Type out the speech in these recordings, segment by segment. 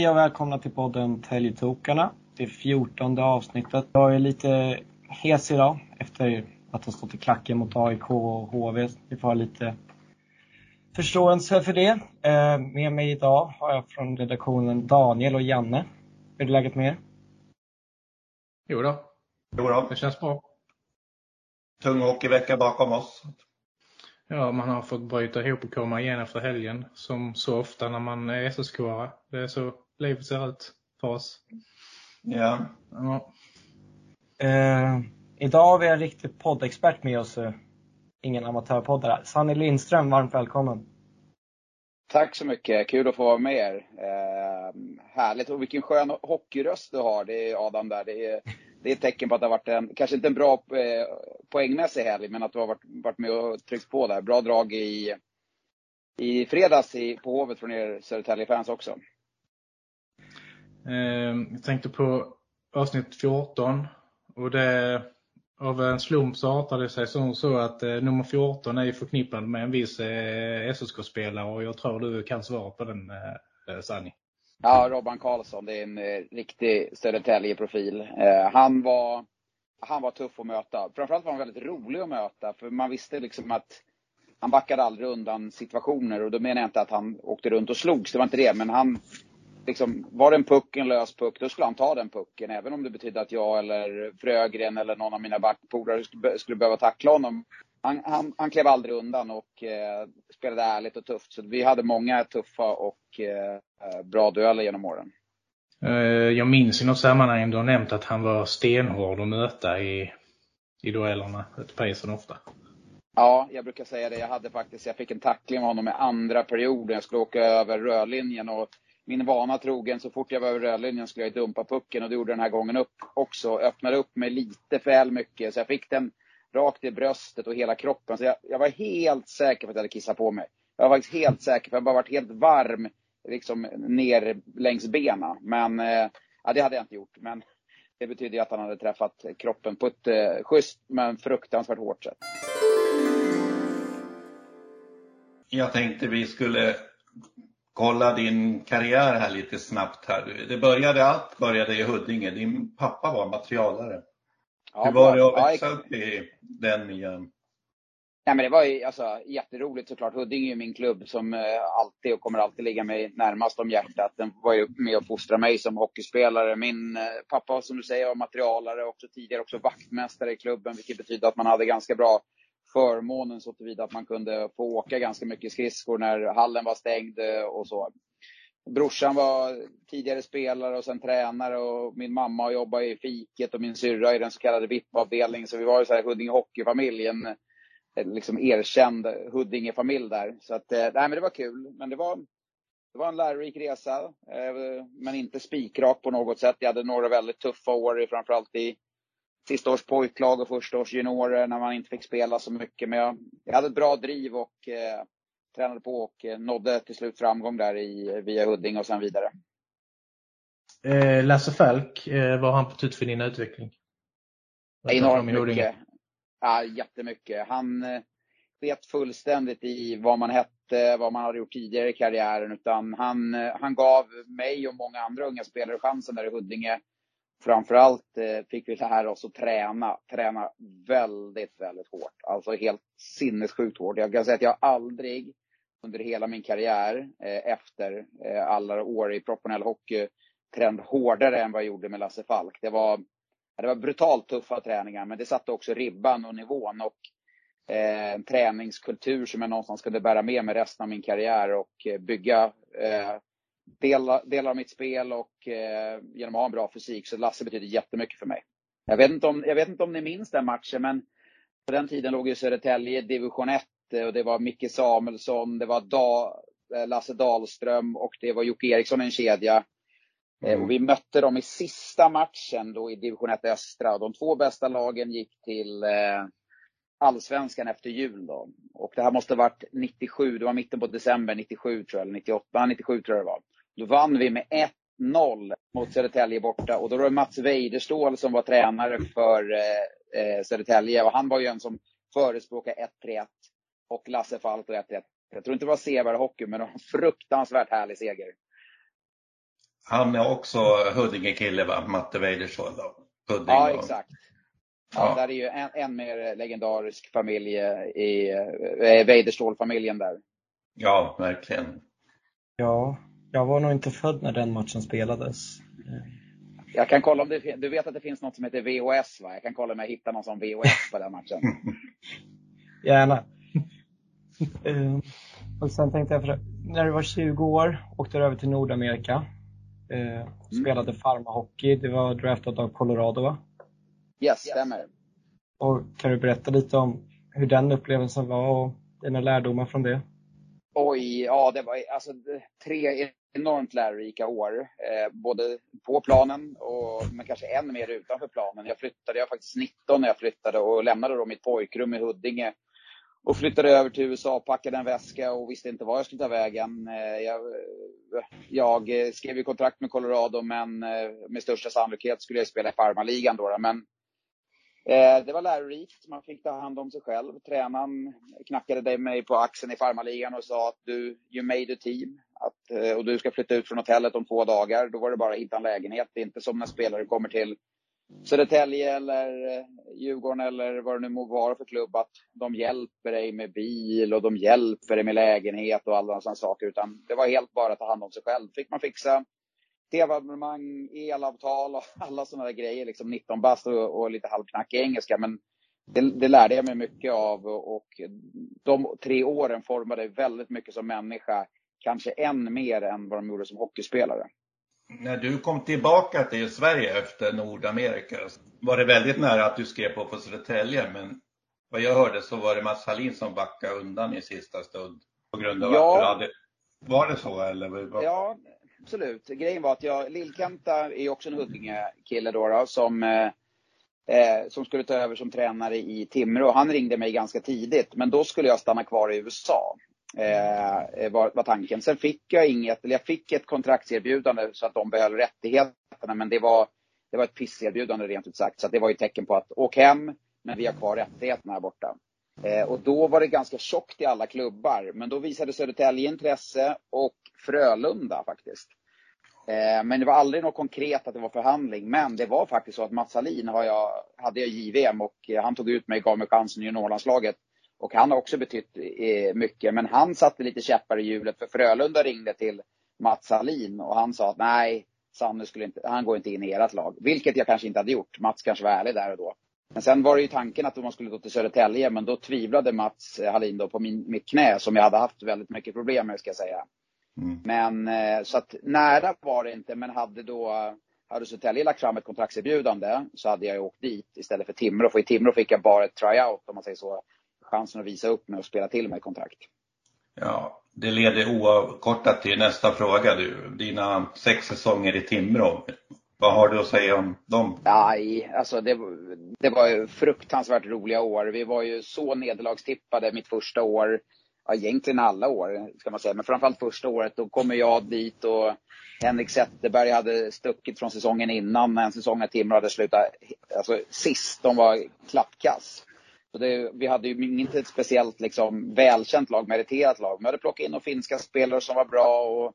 Hej och välkomna till podden Täljetokarna. Det är fjortonde avsnittet. Jag är lite hes idag efter att ha stått i klacken mot AIK och HV. Vi får ha lite förståelse för det. Eh, med mig idag har jag från redaktionen Daniel och Janne. Hur är läget med er? Jo då, Jo då. det känns bra. Tung hockeyvecka bakom oss. Ja, man har fått bryta ihop och komma igen efter helgen. Som så ofta när man är SSK-are. Det är så livet ser ut för oss. Ja. Ja. Eh, idag har vi en riktig poddexpert med oss. eh, Ingen amatörpoddare. Sanny Lindström, varmt välkommen. Tack så mycket, kul att få vara med er. Eh, härligt, och vilken skön hockeyröst du har, det är Adam där. Det är, det är ett tecken på att det har varit en, kanske inte en bra eh, poängmässig helg, men att du har varit, varit med och tryckt på där. Bra drag i, i fredags i, på Hovet från er Södertälje-fans också. Ehm, jag tänkte på avsnitt 14. Och det, av en slump så artade det sig som så att eh, nummer 14 är förknippad med en viss eh, SSK-spelare och jag tror du kan svara på den eh, eh, Sanni. Ja, Robban Karlsson, det är en eh, riktig Södertälje-profil. Eh, han, var, han var tuff att möta. Framförallt var han väldigt rolig att möta, för man visste liksom att han backade aldrig undan situationer och då menar jag inte att han åkte runt och slogs, det var inte det, men han liksom, var det en puck, en lös puck, då skulle han ta den pucken, även om det betydde att jag eller Frögren eller någon av mina backpolare skulle, skulle behöva tackla honom. Han, han, han klev aldrig undan och eh, spelade ärligt och tufft. Så vi hade många tuffa och eh, bra dueller genom åren. Eh, Jag minns i något sammanhang du har nämnt att han var stenhård att möta i, i duellerna ute på isen ofta. Ja, jag brukar säga det. Jag hade faktiskt, jag fick en tackling av honom i andra perioden. Jag skulle åka över rödlinjen och min vana trogen, så fort jag var över rödlinjen skulle jag dumpa pucken och det gjorde den här gången upp också. Öppnade upp mig lite för väl mycket, så jag fick den rakt i bröstet och hela kroppen. Så jag, jag var helt säker på att jag hade kissat på mig. Jag var faktiskt helt säker, för jag har bara varit helt varm liksom ner längs benen. Men eh, ja, det hade jag inte gjort. Men det betyder ju att han hade träffat kroppen på ett eh, schysst men fruktansvärt hårt sätt. Jag tänkte vi skulle kolla din karriär här lite snabbt här. Det började, allt började i Huddinge. Din pappa var materialare. Ja, Hur var det att ja, växa upp i den miljön? Ja, men det var ju alltså, jätteroligt såklart. Huddinge är min klubb som eh, alltid och kommer alltid ligga mig närmast om hjärtat. Den var ju med och fostra mig som hockeyspelare. Min eh, pappa, som du säger, var materialare och också tidigare också vaktmästare i klubben, vilket betyder att man hade ganska bra förmånen så tillvida att man kunde få åka ganska mycket skridskor när hallen var stängd eh, och så. Brorsan var tidigare spelare och sen tränare och min mamma jobbade i fiket och min syrra i den så kallade VIP-avdelningen. Så vi var ju så här Huddinge hockeyfamilj, en eh, liksom erkänd Huddinge-familj där. Så att, eh, nej men det var kul. Men det var, det var en lärorik resa, men inte spikrak på något sätt. Jag hade några väldigt tuffa år, framförallt i sista års pojklag och första års juniorer när man inte fick spela så mycket. Men jag, jag hade ett bra driv och eh, tränade på och eh, nådde till slut framgång där i, via Huddinge och sen vidare. Eh, Lasse Falk, eh, var han på tut för din utveckling? Enormt I Huddinge. mycket. Ja, jättemycket. Han eh, sket fullständigt i vad man hette, vad man hade gjort tidigare i karriären. Utan han, eh, han gav mig och många andra unga spelare chansen där i Huddinge. Framförallt eh, fick vi lära oss att träna. Träna väldigt, väldigt hårt. Alltså helt sinnessjukt hårt. Jag kan säga att jag aldrig under hela min karriär eh, efter eh, alla år i professionell hockey tränat hårdare än vad jag gjorde med Lasse Falk. Det var det var brutalt tuffa träningar, men det satte också ribban och nivån och eh, en träningskultur som jag någonstans kunde bära med mig resten av min karriär och eh, bygga eh, delar, delar av mitt spel och eh, genom att ha en bra fysik. Så Lasse betyder jättemycket för mig. Jag vet inte om, jag vet inte om ni minns den matchen, men på den tiden låg ju Södertälje i division 1 eh, och det var Micke Samuelsson, det var da, eh, Lasse Dahlström och det var Jocke Eriksson i en kedja. Eh, Och vi mötte dem i sista matchen då i division 1 östra. De två bästa lagen gick till eh, allsvenskan efter jul. Då. Och det här måste ha varit 97, det var mitten på december 97 tror jag, eller 98, 97 tror jag det var. Då vann vi med 1-0 mot Södertälje borta. Och då var det Mats Weiderståhl som var tränare för eh, eh, Södertälje. Och han var ju en som förespråkade 1-3-1. Och Lasse Falk och 1-1. Jag tror inte det var sevärd hockey, men det var en fruktansvärt härlig seger. Han är också Huddinge-kille va? Matte Weidersson då? Huddinge ja, exakt. Ja, ja. Där är ju en, en mer legendarisk familj i eh, Weiderståhl-familjen där. Ja, verkligen. Ja, jag var nog inte född när den matchen spelades. Jag kan kolla om det Du vet att det finns något som heter VHS va? Jag kan kolla om jag hittar någon som VHS på den matchen. Gärna. uh, och sen tänkte jag, när du var 20 år åkte du över till Nordamerika. Uh, mm. Spelade farmahockey. Du var draftad av Colorado va? Yes, stämmer. Och kan du berätta lite om hur den upplevelsen var och dina lärdomar från det? Oj, ja det var alltså tre enormt lärorika år. Eh, både på planen och men kanske än mer utanför planen. Jag flyttade, jag var faktiskt 19 när jag flyttade och lämnade då mitt pojkrum i Huddinge. Och flyttade över till USA, packade en väska och visste inte var jag skulle ta vägen. Eh, jag, jag skrev ju kontrakt med Colorado men eh, med största sannolikhet skulle jag spela i farmarligan då. Men Eh, det var lärorikt. Man fick ta hand om sig själv. Tränaren knackade mig på axeln i farmarligan och sa att du, you made a team. Att, eh, och du ska flytta ut från hotellet om två dagar. Då var det bara att hitta en lägenhet. Det är inte som när spelare kommer till Södertälje eller eh, Djurgården eller vad det nu må vara för klubb. Att de hjälper dig med bil och de hjälper dig med lägenhet och alla sådana saker. Utan det var helt bara att ta hand om sig själv. Fick man fixa tv-abonnemang, elavtal och alla sådana där grejer. Liksom 19 bast och, och lite halvknackig engelska. Men det, det, lärde jag mig mycket av och de tre åren formade väldigt mycket som människa. Kanske än mer än vad de gjorde som hockeyspelare. När du kom tillbaka till Sverige efter Nordamerika var det väldigt nära att du skrev på för Södertälje men vad jag hörde så var det Mats Hallin som backade undan i sista stund på grund av ja. att du hade... Var det så eller? Ja, absolut. Grejen var att jag, Lillkanta är också en Huddinge-kille då, då som, eh, eh, som skulle ta över som tränare i Timrå. Han ringde mig ganska tidigt, men då skulle jag stanna kvar i USA. Eh, eh, var, var tanken. Sen fick jag inget, eller jag fick ett kontraktserbjudande så att de behöll rättigheterna, men det var, det var ett pisserbjudande rent ut sagt. Så det var ju ett tecken på att åk hem, men vi har kvar rättigheterna här borta. Eh, och då var det ganska tjockt i alla klubbar. Men då visade Södertälje intresse och Frölunda faktiskt. Eh, men det var aldrig något konkret att det var förhandling. Men det var faktiskt så att Mats Hallin har jag, hade jag i JVM och eh, han tog ut mig, och gav mig chansen i juniorlandslaget. Och han har också betytt eh, mycket. Men han satte lite käppar i hjulet för Frölunda ringde till Mats Hallin och han sa att nej, Sanne skulle inte, han går inte in i ert lag. Vilket jag kanske inte hade gjort. Mats kanske var ärlig där och då. Men sen var det ju tanken att man skulle gå till Södertälje, men då tvivlade Mats Hallin då på min, mitt knä som jag hade haft väldigt mycket problem med, ska jag säga. Mm. Men eh, så att nära var det inte, men hade då hade Södertälje lagt fram ett kontraktserbjudande så hade jag åkt dit istället för Timrå. För i Timrå fick jag bara ett tryout, om man säger så. Chansen att visa upp mig och spela till mig kontrakt. Ja, det leder oavkortat till nästa fråga. Du, dina sex säsonger i Timrå. Vad har du att säga om dem? Nej, alltså det, det var ju fruktansvärt roliga år. Vi var ju så nederlagstippade mitt första år. Ja, egentligen alla år, ska man säga. Men framförallt första året. Då kommer jag dit och Henrik Zetterberg hade stuckit från säsongen innan. En säsong när Timrå hade slutat alltså, sist. De var klappkass. Så det, vi hade ju inte ett speciellt liksom, välkänt lag, meriterat lag. Vi hade plockat in några finska spelare som var bra. Och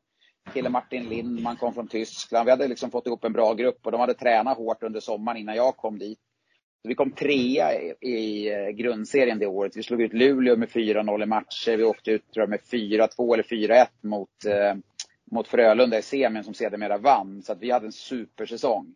kille Martin Lindman kom från Tyskland. Vi hade liksom fått ihop en bra grupp och de hade tränat hårt under sommaren innan jag kom dit. Så vi kom trea i, eh, grundserien det året. Vi slog ut Luleå med 4-0 i matcher. Vi åkte ut tror jag, med 4-2 eller 4-1 mot, eh, mot Frölunda i semin som sedermera vann. Så att vi hade en supersäsong.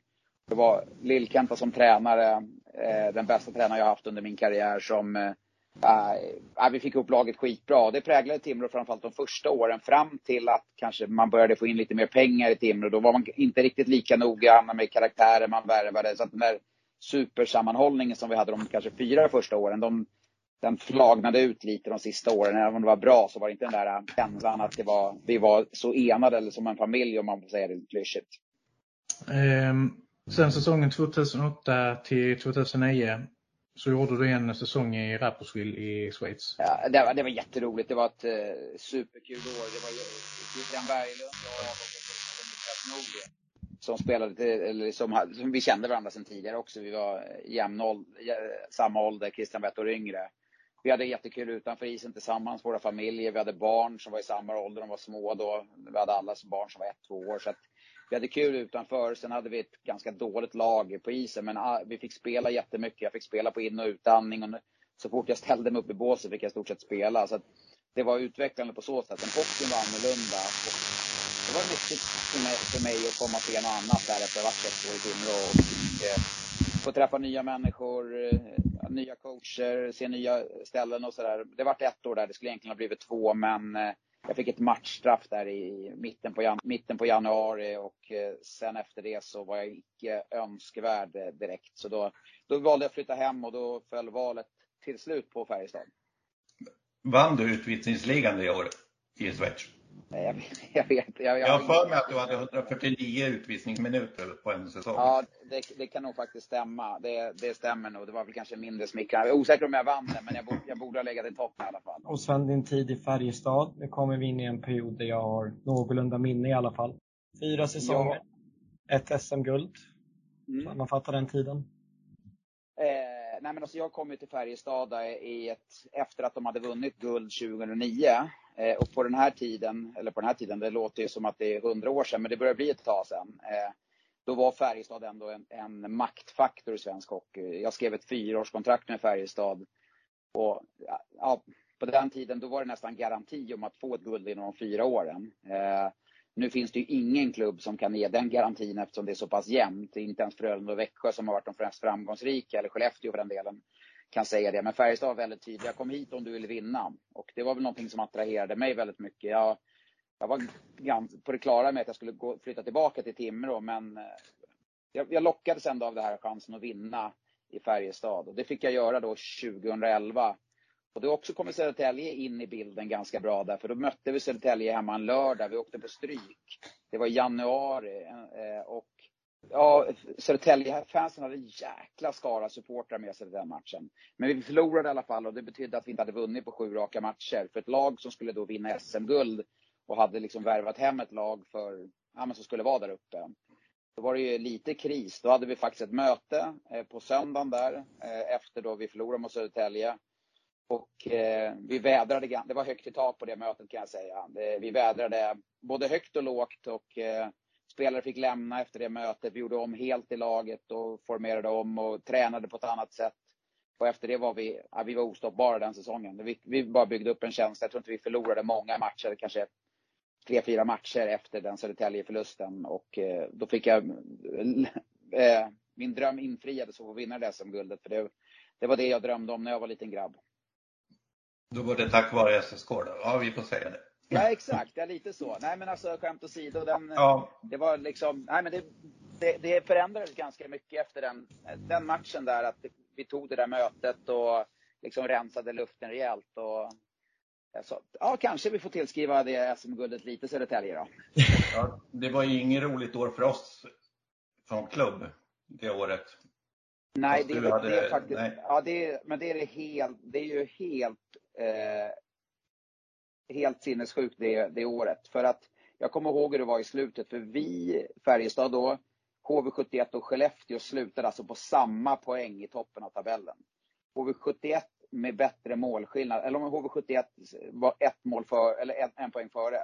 Det var Lill-Kenta som tränare, eh, den bästa tränare jag haft under min karriär som eh, Uh, vi fick upp laget skitbra. Det präglade Timrå framförallt de första åren fram till att kanske man började få in lite mer pengar i Timrå. Då var man inte riktigt lika noga med karaktärer man värvade. Så att den där supersammanhållningen som vi hade de kanske fyra första åren, de, den flagnade ut lite de sista åren. Även om det var bra så var det inte den där känslan att det var, vi var så enade eller som en familj om man får säga det klyschigt. Um, sen säsongen 2008 till 2009 så gjorde du en säsong i Rapperswil i Schweiz. Ja, det var, det var jätteroligt. Det var ett eh, superkul år. Det var Christian Berglund, jag och Niklas som spelade, eller som, som, vi kände varandra sedan tidigare också. Vi var eh, jämn samma ålder, Christian var ett år yngre. Vi hade jättekul utanför isen tillsammans, våra familjer. Vi hade barn som var i samma ålder, de var små då. Vi hade allas barn som var ett, två år. Så vi hade kul utanför. Sen hade vi ett ganska dåligt lag på isen. Men ah, vi fick spela jättemycket. Jag fick spela på in och utandning. Och så fort jag ställde mig upp i båset fick jag i stort sett spela. Så det var utvecklande på så sätt. Men hockeyn var annorlunda. Och det var viktigt för mig, att komma till något annat där efter att ha varit i Timrå. Och, eh, få träffa nya människor, eh, nya coacher, se nya ställen och sådär. Det vart ett år där, det skulle egentligen ha blivit två, men eh, jag fick ett matchstraff där i mitten på, jan mitten på januari och eh, sen efter det så var jag icke önskvärd eh, direkt. Så då, då valde jag att flytta hem och då föll valet till slut på Färjestad. Vann du utvisningsligan det året i Schweiz? Jag vet, jag vet. Jag, jag, jag har för mig att du hade 149 utvisningsminuter på en säsong. Ja, det, det kan nog faktiskt stämma. Det, det stämmer nog. Det var väl kanske mindre smickrande. Jag är osäker om jag vann det, men jag borde, jag borde ha legat i toppen i alla fall. Och Sven, din tid i Färjestad. Nu kommer vi in i en period där jag har någorlunda minne i alla fall. Fyra säsonger. Ja. Ett SM-guld. Mm. Sammanfatta den tiden. Eh, nej men alltså jag kom ju till Färjestad i ett, efter att de hade vunnit guld 2009. Eh, och på den här tiden, eller på den här tiden, det låter ju som att det är hundra år sedan, men det börjar bli ett tag sedan. Eh, då var Färjestad ändå en, en maktfaktor i svensk hockey. Jag skrev ett fyraårskontrakt med Färjestad. Och, ja, på den tiden då var det nästan garanti om att få ett guld inom de fyra åren. Eh, nu finns det ju ingen klubb som kan ge den garantin eftersom det är så pass jämnt. Inte ens Frölunda och Växjö som har varit de mest framgångsrika, eller Skellefteå för den delen, kan säga det. Men Färjestad var väldigt tydliga. Kom hit om du vill vinna. Och det var väl någonting som attraherade mig väldigt mycket. Jag, jag var på det klara med att jag skulle gå, flytta tillbaka till Timrå, men eh, jag, jag lockades ändå av den här chansen att vinna i Färjestad. Och det fick jag göra då 2011. Och då också kommer Södertälje in i bilden ganska bra där, för då mötte vi Södertälje hemma en lördag. Vi åkte på stryk. Det var i januari eh, och Ja, Södertälje-fansen hade en jäkla skara supportrar med sig i den matchen. Men vi förlorade i alla fall och det betydde att vi inte hade vunnit på sju raka matcher. För ett lag som skulle då vinna SM-guld och hade liksom värvat hem ett lag för, ja, men som skulle vara där uppe. Då var det ju lite kris. Då hade vi faktiskt ett möte eh, på söndagen där eh, efter då vi förlorade mot Södertälje. Och eh, vi vädrade, det var högt i tak på det mötet kan jag säga. vi vädrade både högt och lågt och eh, spelare fick lämna efter det mötet. Vi gjorde om helt i laget och formerade om och tränade på ett annat sätt. Och efter det var vi, ja, vi var ostoppbara den säsongen. Vi, vi bara byggde upp en känsla. Jag tror inte vi förlorade många matcher, kanske tre, fyra matcher efter den Södertälje-förlusten. Och eh, då fick jag eh, eh min dröm infriades att få vinna det SM-guldet. För det, det var det jag drömde om när jag var liten grabb. Då var det tack vare SSK då? Ja, vi får säga det. Ja, exakt. Ja, lite så. Nej, men alltså skämt åsido. Den, ja. Det var liksom, nej men det, det, det, förändrades ganska mycket efter den, den matchen där. Att vi tog det där mötet och liksom rensade luften rejält. Och, så, ja, kanske vi får tillskriva det SM-guldet lite Södertälje då. Ja, det var ju inget roligt år för oss som klubb det året. Nej, det, hade, det, är faktiskt, nej. ja det, men det är helt, det är ju helt eh, helt sinnessjukt det, det året. För att jag kommer ihåg hur det var i slutet. För vi, Färjestad då, HV71 och Skellefteå slutade alltså på samma poäng i toppen av tabellen. HV71 med bättre målskillnad, eller om HV71 var ett mål för, eller en, en poäng före.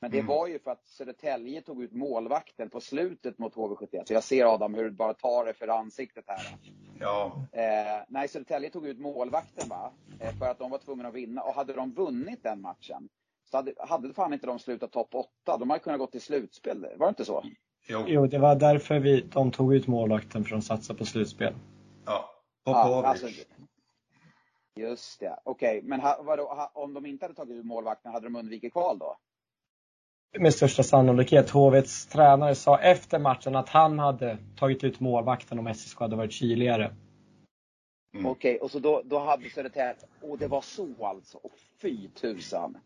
Men det mm. var ju för att Södertälje tog ut målvakten på slutet mot HV71. Så jag ser Adam hur du bara tar det för ansiktet här. Ja. Eh, nej, Södertälje tog ut målvakten va. Eh, för att de var tvungna att vinna. Och hade de vunnit den matchen så hade, hade fan inte de slutat topp 8. De hade kunnat gå till slutspel. Var det inte så? Jo, jo det var därför vi, de tog ut målvakten för att satsa på slutspel. Ja, på ja, alltså, Just det. Okej, okay. men ha, vadå, ha, om de inte hade tagit ut målvakten, hade de undvikit kval då? Med största sannolikhet. HVs tränare sa efter matchen att han hade tagit ut målvakten om SSK hade varit kyligare. Mm. Okej, okay, och så då, då hade Södertälje, och det var så alltså? Och fy tusan.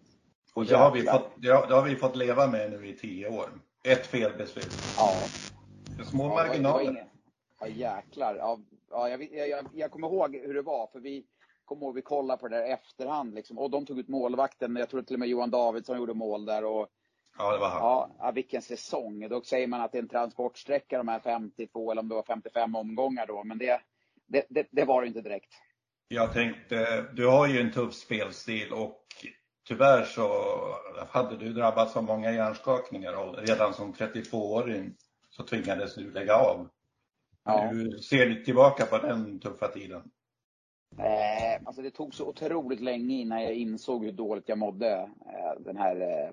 Och det har, vi fått, det har, det har, vi fått leva med nu i tio år. Ett felbeslut. Ja. Små ja, marginaler. Ja jäklar. Ja, ja, jag, jag, jag kommer ihåg hur det var, för vi kommer ihåg vi kollade på det där efterhand. Liksom. Och de tog ut målvakten. Jag tror till och med Johan Davidsson gjorde mål där. Och Ja, det var han. Ja, vilken säsong. Då säger man att det är en transportsträcka de här 52 eller om det var 55 omgångar då. Men det, det, det, det var det inte direkt. Jag tänkte, du har ju en tuff spelstil och tyvärr så hade du drabbats av många hjärnskakningar och redan som 32-åring så tvingades du lägga av. Ja. Hur ser du tillbaka på den tuffa tiden? Eh, alltså det tog så otroligt länge innan jag insåg hur dåligt jag mådde. Eh, den här, eh,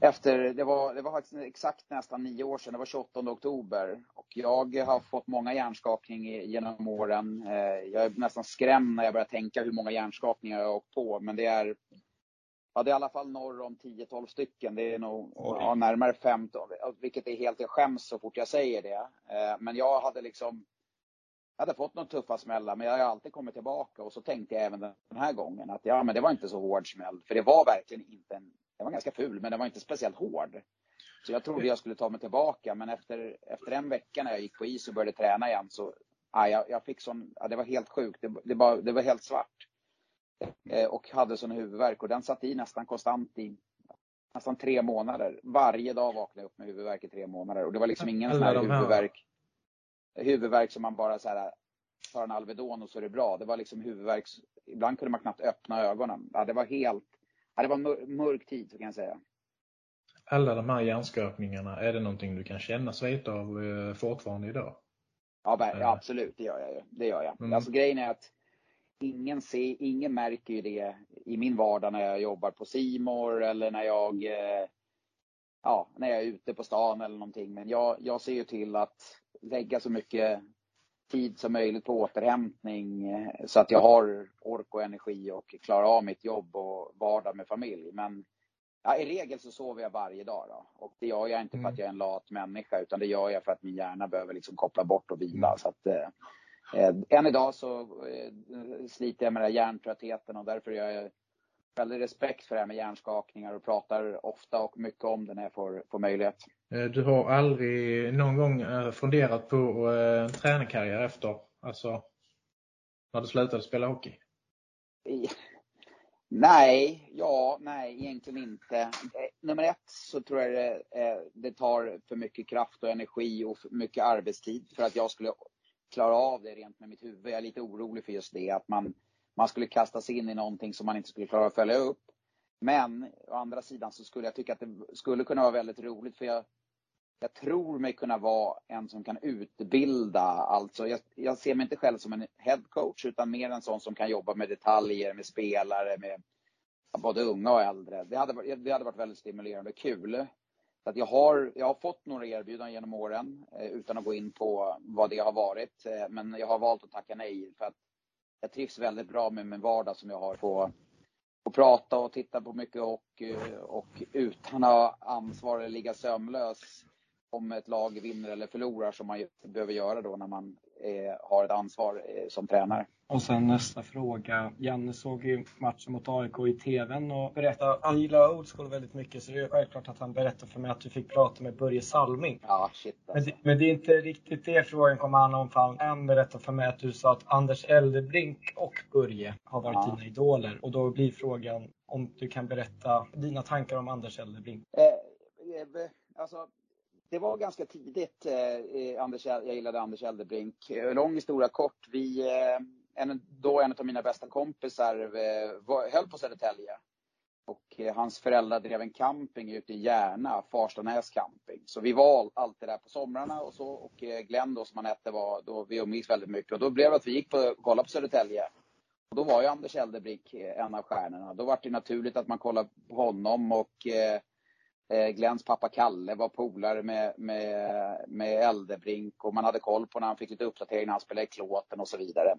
efter, det var, det var faktiskt exakt nästan nio år sedan, det var 28 oktober. Och jag har fått många hjärnskakningar genom åren. Eh, jag är nästan skrämd när jag börjar tänka hur många hjärnskakningar jag har åkt på. Men det är, ja, det är i alla fall norr om 10-12 stycken. Det är nog ja, närmare 15, vilket är helt, jag skäms så fort jag säger det. Eh, men jag hade liksom jag hade fått några tuffa smällar, men jag har alltid kommit tillbaka. Och så tänkte jag även den här gången att ja, men det var inte så hård smäll. För det var verkligen inte en, den var ganska ful, men den var inte speciellt hård. Så jag trodde jag skulle ta mig tillbaka, men efter, efter en vecka när jag gick på is och började träna igen så, ja, jag, jag fick sån, ja, det var helt sjukt. Det, det, var, det var helt svart. Eh, och hade sån huvudvärk och den satt i nästan konstant i nästan tre månader. Varje dag vaknade jag upp med huvudvärk i tre månader och det var liksom ingen sån här huvudvärk huvudvärk som man bara så här tar en Alvedon och så är det bra. Det var liksom huvudvärk. Ibland kunde man knappt öppna ögonen. Ja, det var helt, ja, det var en mörk tid så kan jag säga. Alla de här hjärnskakningarna, är det någonting du kan känna svit av eh, fortfarande idag? Ja, ja, eh. absolut, det gör jag ju. Det gör jag. Mm. Alltså grejen är att ingen, ser, ingen märker ju det i min vardag när jag jobbar på Simor eller när jag, eh, ja, när jag är ute på stan eller någonting. Men jag, jag ser ju till att lägga så mycket tid som möjligt på återhämtning eh, så att jag har ork och energi och klarar av mitt jobb och vardag med familj. Men ja, i regel så sover jag varje dag då. och det gör jag inte för att mm. jag är en lat människa utan det gör jag för att min hjärna behöver liksom koppla bort och vila. Mm. Så att, eh, eh än idag så eh, sliter jag med den hjärntröttheten och därför är jag väldigt respekt för det här med hjärnskakningar och pratar ofta och mycket om det när jag får, får möjlighet. Eh, du har aldrig någon gång eh, funderat på eh, en tränarkarriär efter, alltså när du slutade spela hockey? Nej, ja, nej, egentligen inte. Nummer ett så tror jag det, det tar för mycket kraft och energi och för mycket arbetstid för att jag skulle klara av det rent med mitt huvud. Jag är lite orolig för just det, att man man skulle sig in i någonting som man inte skulle klara att följa upp. Men å andra sidan så skulle jag tycka att det skulle kunna vara väldigt roligt för jag, jag tror mig kunna vara en som kan utbilda. Alltså jag, jag ser mig inte själv som en headcoach utan mer en sån som kan jobba med detaljer, med spelare, med både unga och äldre. Det hade, det hade varit väldigt stimulerande och kul. Så att jag, har, jag har fått några erbjudanden genom åren eh, utan att gå in på vad det har varit. Eh, men jag har valt att tacka nej för att jag trivs väldigt bra med min vardag som jag har på och prata och titta på mycket och, eh, och utan att ha ansvar eller ligga sömnlös om ett lag vinner eller förlorar som man behöver göra då när man eh, har ett ansvar eh, som tränare. Och sen nästa fråga. Janne såg ju matchen mot AIK i TVn och berättade, han gillar old school väldigt mycket så det är självklart att han berättade för mig att du fick prata med Börje Salming. Ja, shit alltså. men, det, men det är inte riktigt det frågan kommer handla om. För han berättade för mig att du sa att Anders Eldebrink och Börje har varit ja. dina idoler. Och då blir frågan om du kan berätta dina tankar om Anders Eldebrink. Eh, eh, alltså, det var ganska tidigt. Eh, eh Anders, jag gillade Anders Eldebrink. Eh, lång historia kort. Vi, eh, en, då en av mina bästa kompisar eh, var, höll på Södertälje. Och eh, hans föräldrar drev en camping ute i Järna, Farstanäs camping. Så vi var alltid där på somrarna och så. Och eh, Glenn då som han hette var, då vi umgicks väldigt mycket. Och då blev det att vi gick på, kollade på Södertälje. Och då var ju Anders Eldebrink eh, en av stjärnorna. Då var det naturligt att man kollade på honom och eh, Glens pappa Kalle var polare med, med, med Eldebrink och man hade koll på när han fick lite uppdatering när han spelade i Klåten och så vidare.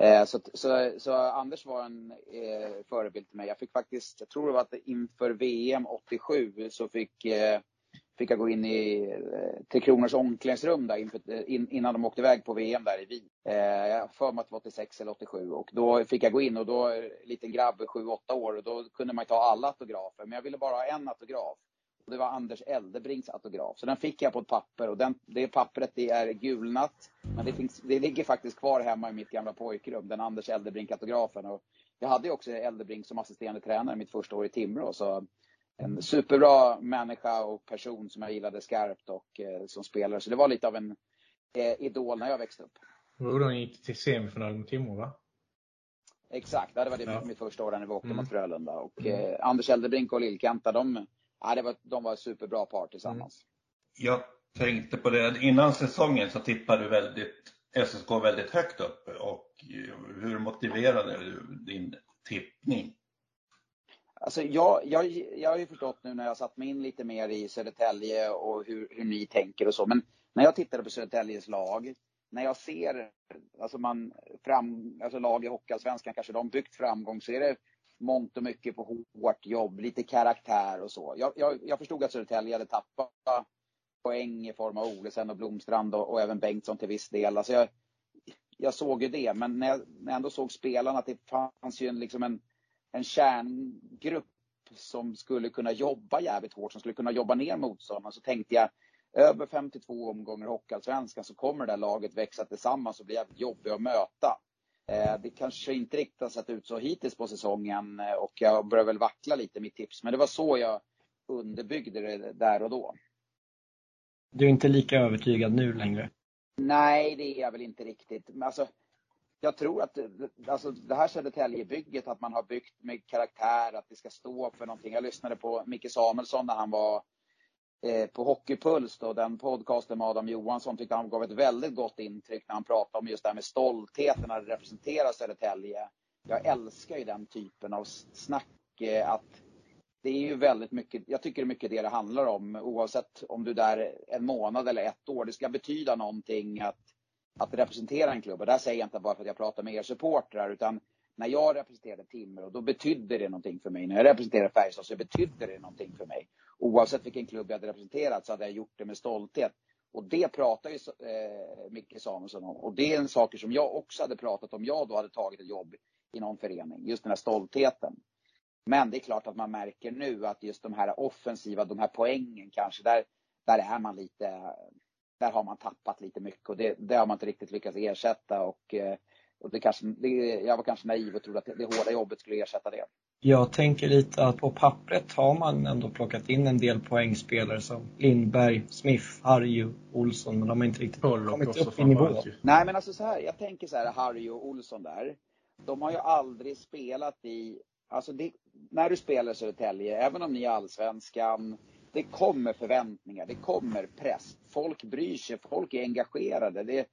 Eh, så, så, så, Anders var en eh, förebild till mig. Jag fick faktiskt, jag tror det var att inför VM 87 så fick, eh, fick jag gå in i eh, Tre Kronors omklädningsrum där inför, eh, in, innan de åkte iväg på VM där i Wien. Eh, jag har för mig att det var 86 eller 87 och då fick jag gå in och då, eh, liten grabb, 7-8 år, och då kunde man ta alla autografer. Men jag ville bara ha en autograf. Och det var Anders Eldebrinks autograf. Så den fick jag på ett papper och den, det pappret det är gulnat. Men det, finns, det ligger faktiskt kvar hemma i mitt gamla pojkrum, den Anders Eldebrink-autografen. jag hade ju också Eldebrink som assisterande tränare mitt första år i Timrå. Så en superbra människa och person som jag gillade skarpt och eh, som spelare. Så det var lite av en eh, idol när jag växte upp. De gick till semifinal mot Timrå va? Exakt, det var det ja. mitt första år när vi åkte mm. mot Frölunda. Och mm. eh, Anders Eldebrink och Lillkanta, de, ja, det var, de var superbra par tillsammans. Mm. Jag tänkte på det, innan säsongen så tippade du väldigt, SSK väldigt högt upp. Och hur motiverade du din tippning? Alltså jag, jag, jag har ju förstått nu när jag satt mig in lite mer i Södertälje och hur, hur ni tänker och så. Men när jag tittade på Södertäljes lag, när jag ser alltså man, fram, alltså lag i Hockeyallsvenskan kanske de byggt framgång så är det mångt och mycket på hårt jobb, lite karaktär och så. Jag, jag, jag förstod att Södertälje hade tappat poäng i form av Olesen och Blomstrand och, och även Bengtsson till viss del. Alltså jag, jag såg ju det, men när jag, när jag ändå såg spelarna att det fanns ju en, liksom en, en kärngrupp som skulle kunna jobba jävligt hårt, som skulle kunna jobba ner motståndarna, så tänkte jag över 52 omgångar Hockeyallsvenskan så kommer det här laget växa tillsammans och bli jävligt jobbigt att möta. Eh, det kanske inte riktigt har sett ut så hittills på säsongen eh, och jag börjar väl vackla lite mitt tips, men det var så jag underbyggde det där och då. Du är inte lika övertygad nu längre? Nej, det är jag väl inte riktigt. Men alltså, jag tror att alltså, det här Södertäljebygget, att man har byggt med karaktär, att det ska stå för någonting. Jag lyssnade på Micke Samuelsson när han var eh, på Hockeypuls, då, den podcasten med Adam Johansson, tyckte han gav ett väldigt gott intryck när han pratade om just det här med stoltheten att representera Södertälje. Jag älskar ju den typen av snack, eh, att det är ju väldigt mycket, jag tycker det är mycket det det handlar om oavsett om du är där en månad eller ett år. Det ska betyda någonting att, att representera en klubb. Och där säger jag inte bara för att jag pratar med er supportrar utan när jag representerade Timrå, då betydde det någonting för mig. När jag representerade Färjestad så betydde det någonting för mig. Oavsett vilken klubb jag hade representerat så hade jag gjort det med stolthet. Och det pratar ju eh, Micke Samuelsson om. Och det är en sak som jag också hade pratat om jag då hade tagit ett jobb i någon förening. Just den här stoltheten. Men det är klart att man märker nu att just de här offensiva, de här poängen kanske, där, där är man lite, där har man tappat lite mycket och det, det har man inte riktigt lyckats ersätta och, eh, och det kanske, det, jag var kanske naiv och trodde att det, det hårda jobbet skulle ersätta det. Jag tänker lite att på pappret har man ändå plockat in en del poängspelare som Lindberg, Smith, Harry, Olsson, men de har inte riktigt Pollock kommit upp i nivå. Nej men alltså så här, jag tänker så här, Harry och Olsson där. De har ju aldrig spelat i Alltså det, när du spelar Södertälje, även om ni är allsvenskan, det kommer förväntningar, det kommer press. Folk bryr sig, folk är engagerade. Det,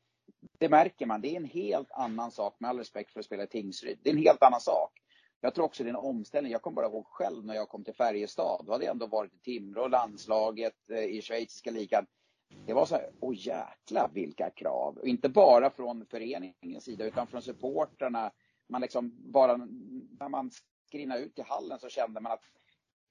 det märker man. Det är en helt annan sak, med all respekt för att spela i Tingsryd. Det är en helt annan sak. Jag tror också det är en omställning. Jag kommer bara ihåg själv när jag kom till Färjestad. Då hade jag ändå varit i Timrå, landslaget, eh, i schweiziska ligan. Det var så här, åh jäkla vilka krav. Och inte bara från föreningens sida utan från supporterna. Man liksom bara, när man skrinnade ut i hallen så kände man att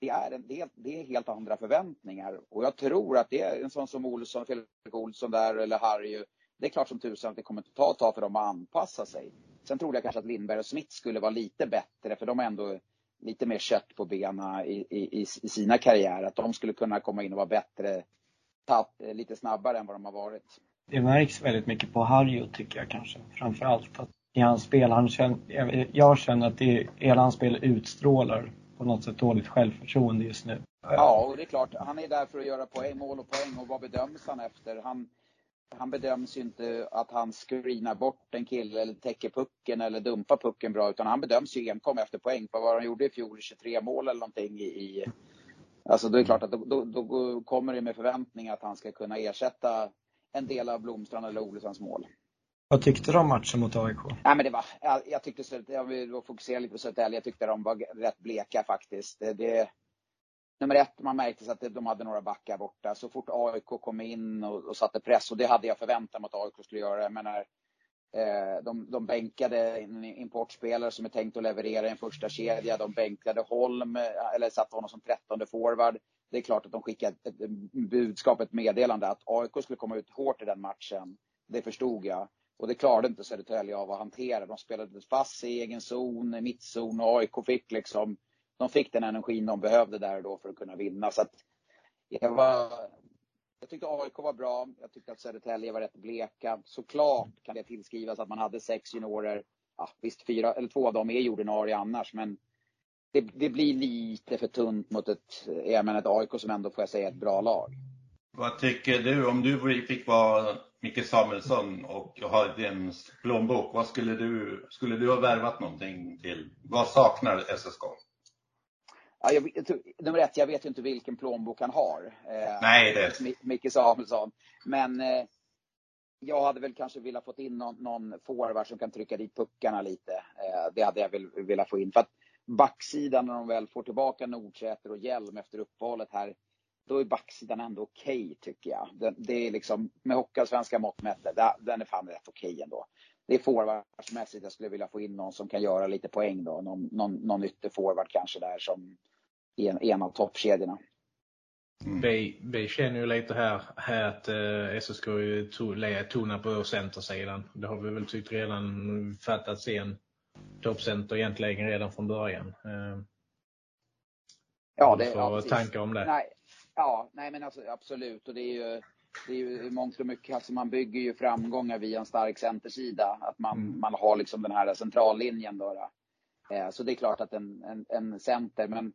det är, en, det, är, det är helt andra förväntningar. Och jag tror att det är en sån som Olsson, Felix Olsson där eller Harry. Det är klart som tusan att det kommer att ta ett tag för dem att anpassa sig. Sen trodde jag kanske att Lindberg och Smith skulle vara lite bättre för de har ändå lite mer kött på benen i, i, i sina karriärer. Att de skulle kunna komma in och vara bättre, tapp, lite snabbare än vad de har varit. Det märks väldigt mycket på Harry tycker jag kanske. Framförallt att i hans spel. Han känner, jag känner att det, hela hans spel utstrålar på något sätt dåligt självförtroende just nu. Ja, och det är klart. Han är där för att göra poäng, mål och poäng. Och vad bedöms han efter? Han, han bedöms ju inte att han screenar bort en kille eller täcker pucken eller dumpar pucken bra. Utan han bedöms ju enkom efter poäng. För vad han gjorde i fjol, 23 mål eller någonting i, i Alltså då är klart att då, då, då kommer det med förväntning att han ska kunna ersätta en del av Blomstrand eller Olessons mål. Vad tyckte du om matchen mot AIK? Nej, men det var, jag, jag tyckte, jag vill fokusera lite på Södertälje, jag tyckte de var rätt bleka faktiskt. Det, det, nummer ett, man märkte att de hade några backar borta. Så fort AIK kom in och, och satte press, och det hade jag förväntat mig att AIK skulle göra. Jag menar, eh, de, de bänkade en importspelare som är tänkt att leverera i en första kedja. De bänkade Holm, eh, eller satte honom som trettonde forward. Det är klart att de skickade ett, ett budskap, ett meddelande att AIK skulle komma ut hårt i den matchen. Det förstod jag. Och det klarade inte Södertälje av att hantera. De spelade fast i egen zon, mittzon och AIK fick liksom, de fick den energin de behövde där då för att kunna vinna. Så att jag, var, jag tyckte AIK var bra. Jag tyckte att Södertälje var rätt bleka. Såklart kan det tillskrivas att man hade sex juniorer. Ja, visst, fyra, eller två av dem är ordinarie annars, men det, det, blir lite för tunt mot ett, jag menar ett AIK som ändå får jag säga ett bra lag. Vad tycker du om du fick vara Micke Samuelsson och har din plånbok, vad skulle du, skulle du ha värvat någonting till? Vad saknar SSK? Ja, jag, nummer ett, jag vet ju inte vilken plånbok han har. Eh, Nej, det Micke Samuelsson. Men eh, jag hade väl kanske velat få in någon, någon forward som kan trycka dit puckarna lite. Eh, det hade jag väl velat få in. För att backsidan när de väl får tillbaka Nordsäter och Hjelm efter uppehållet här, då är backsidan ändå okej okay, tycker jag. Det, det, är liksom, med Hockeyallsvenska mått mätt, den är fan rätt okej okay ändå. Det är forwardsmässigt jag skulle vilja få in någon som kan göra lite poäng då. Någon, någon, någon ytterforward kanske där som en, en av toppkedjorna. Mm. Vi, vi känner ju lite här, här att eh, SSK tonar på centersidan. Det har vi väl tyckt redan fattat sen toppcenter egentligen redan från början. Eh, ja, det, ja, tankar om det? Nej, ja, nej men alltså, absolut. Och det är ju, det är ju mångt och mycket, alltså man bygger ju framgångar via en stark centersida. Att man, mm. man har liksom den här centrallinjen då. Eh, så det är klart att en, en, en center, men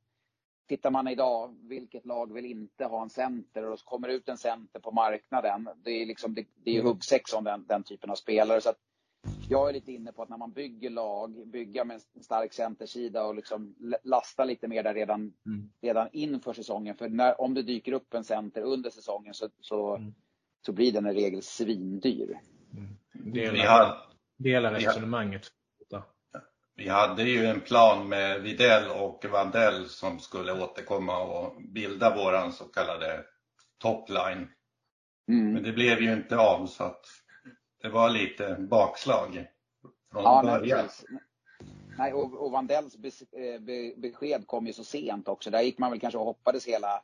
tittar man idag, vilket lag vill inte ha en center och så kommer ut en center på marknaden. Det är liksom, det, det är huggsex om den, den typen av spelare. Så att jag är lite inne på att när man bygger lag, bygga med en stark centersida och liksom lasta lite mer där redan, mm. redan inför säsongen. För när, om det dyker upp en center under säsongen så, så, mm. så blir den i regel svindyr. Mm. Delar, delar resonemanget. Vi hade ju en plan med Videll och Vandell som skulle återkomma och bilda våran så kallade topline. Mm. Men det blev ju inte av så att det var lite bakslag från ja, början. Nej, nej, och, och Vandells eh, besked kom ju så sent också. Där gick man väl kanske och hoppades hela,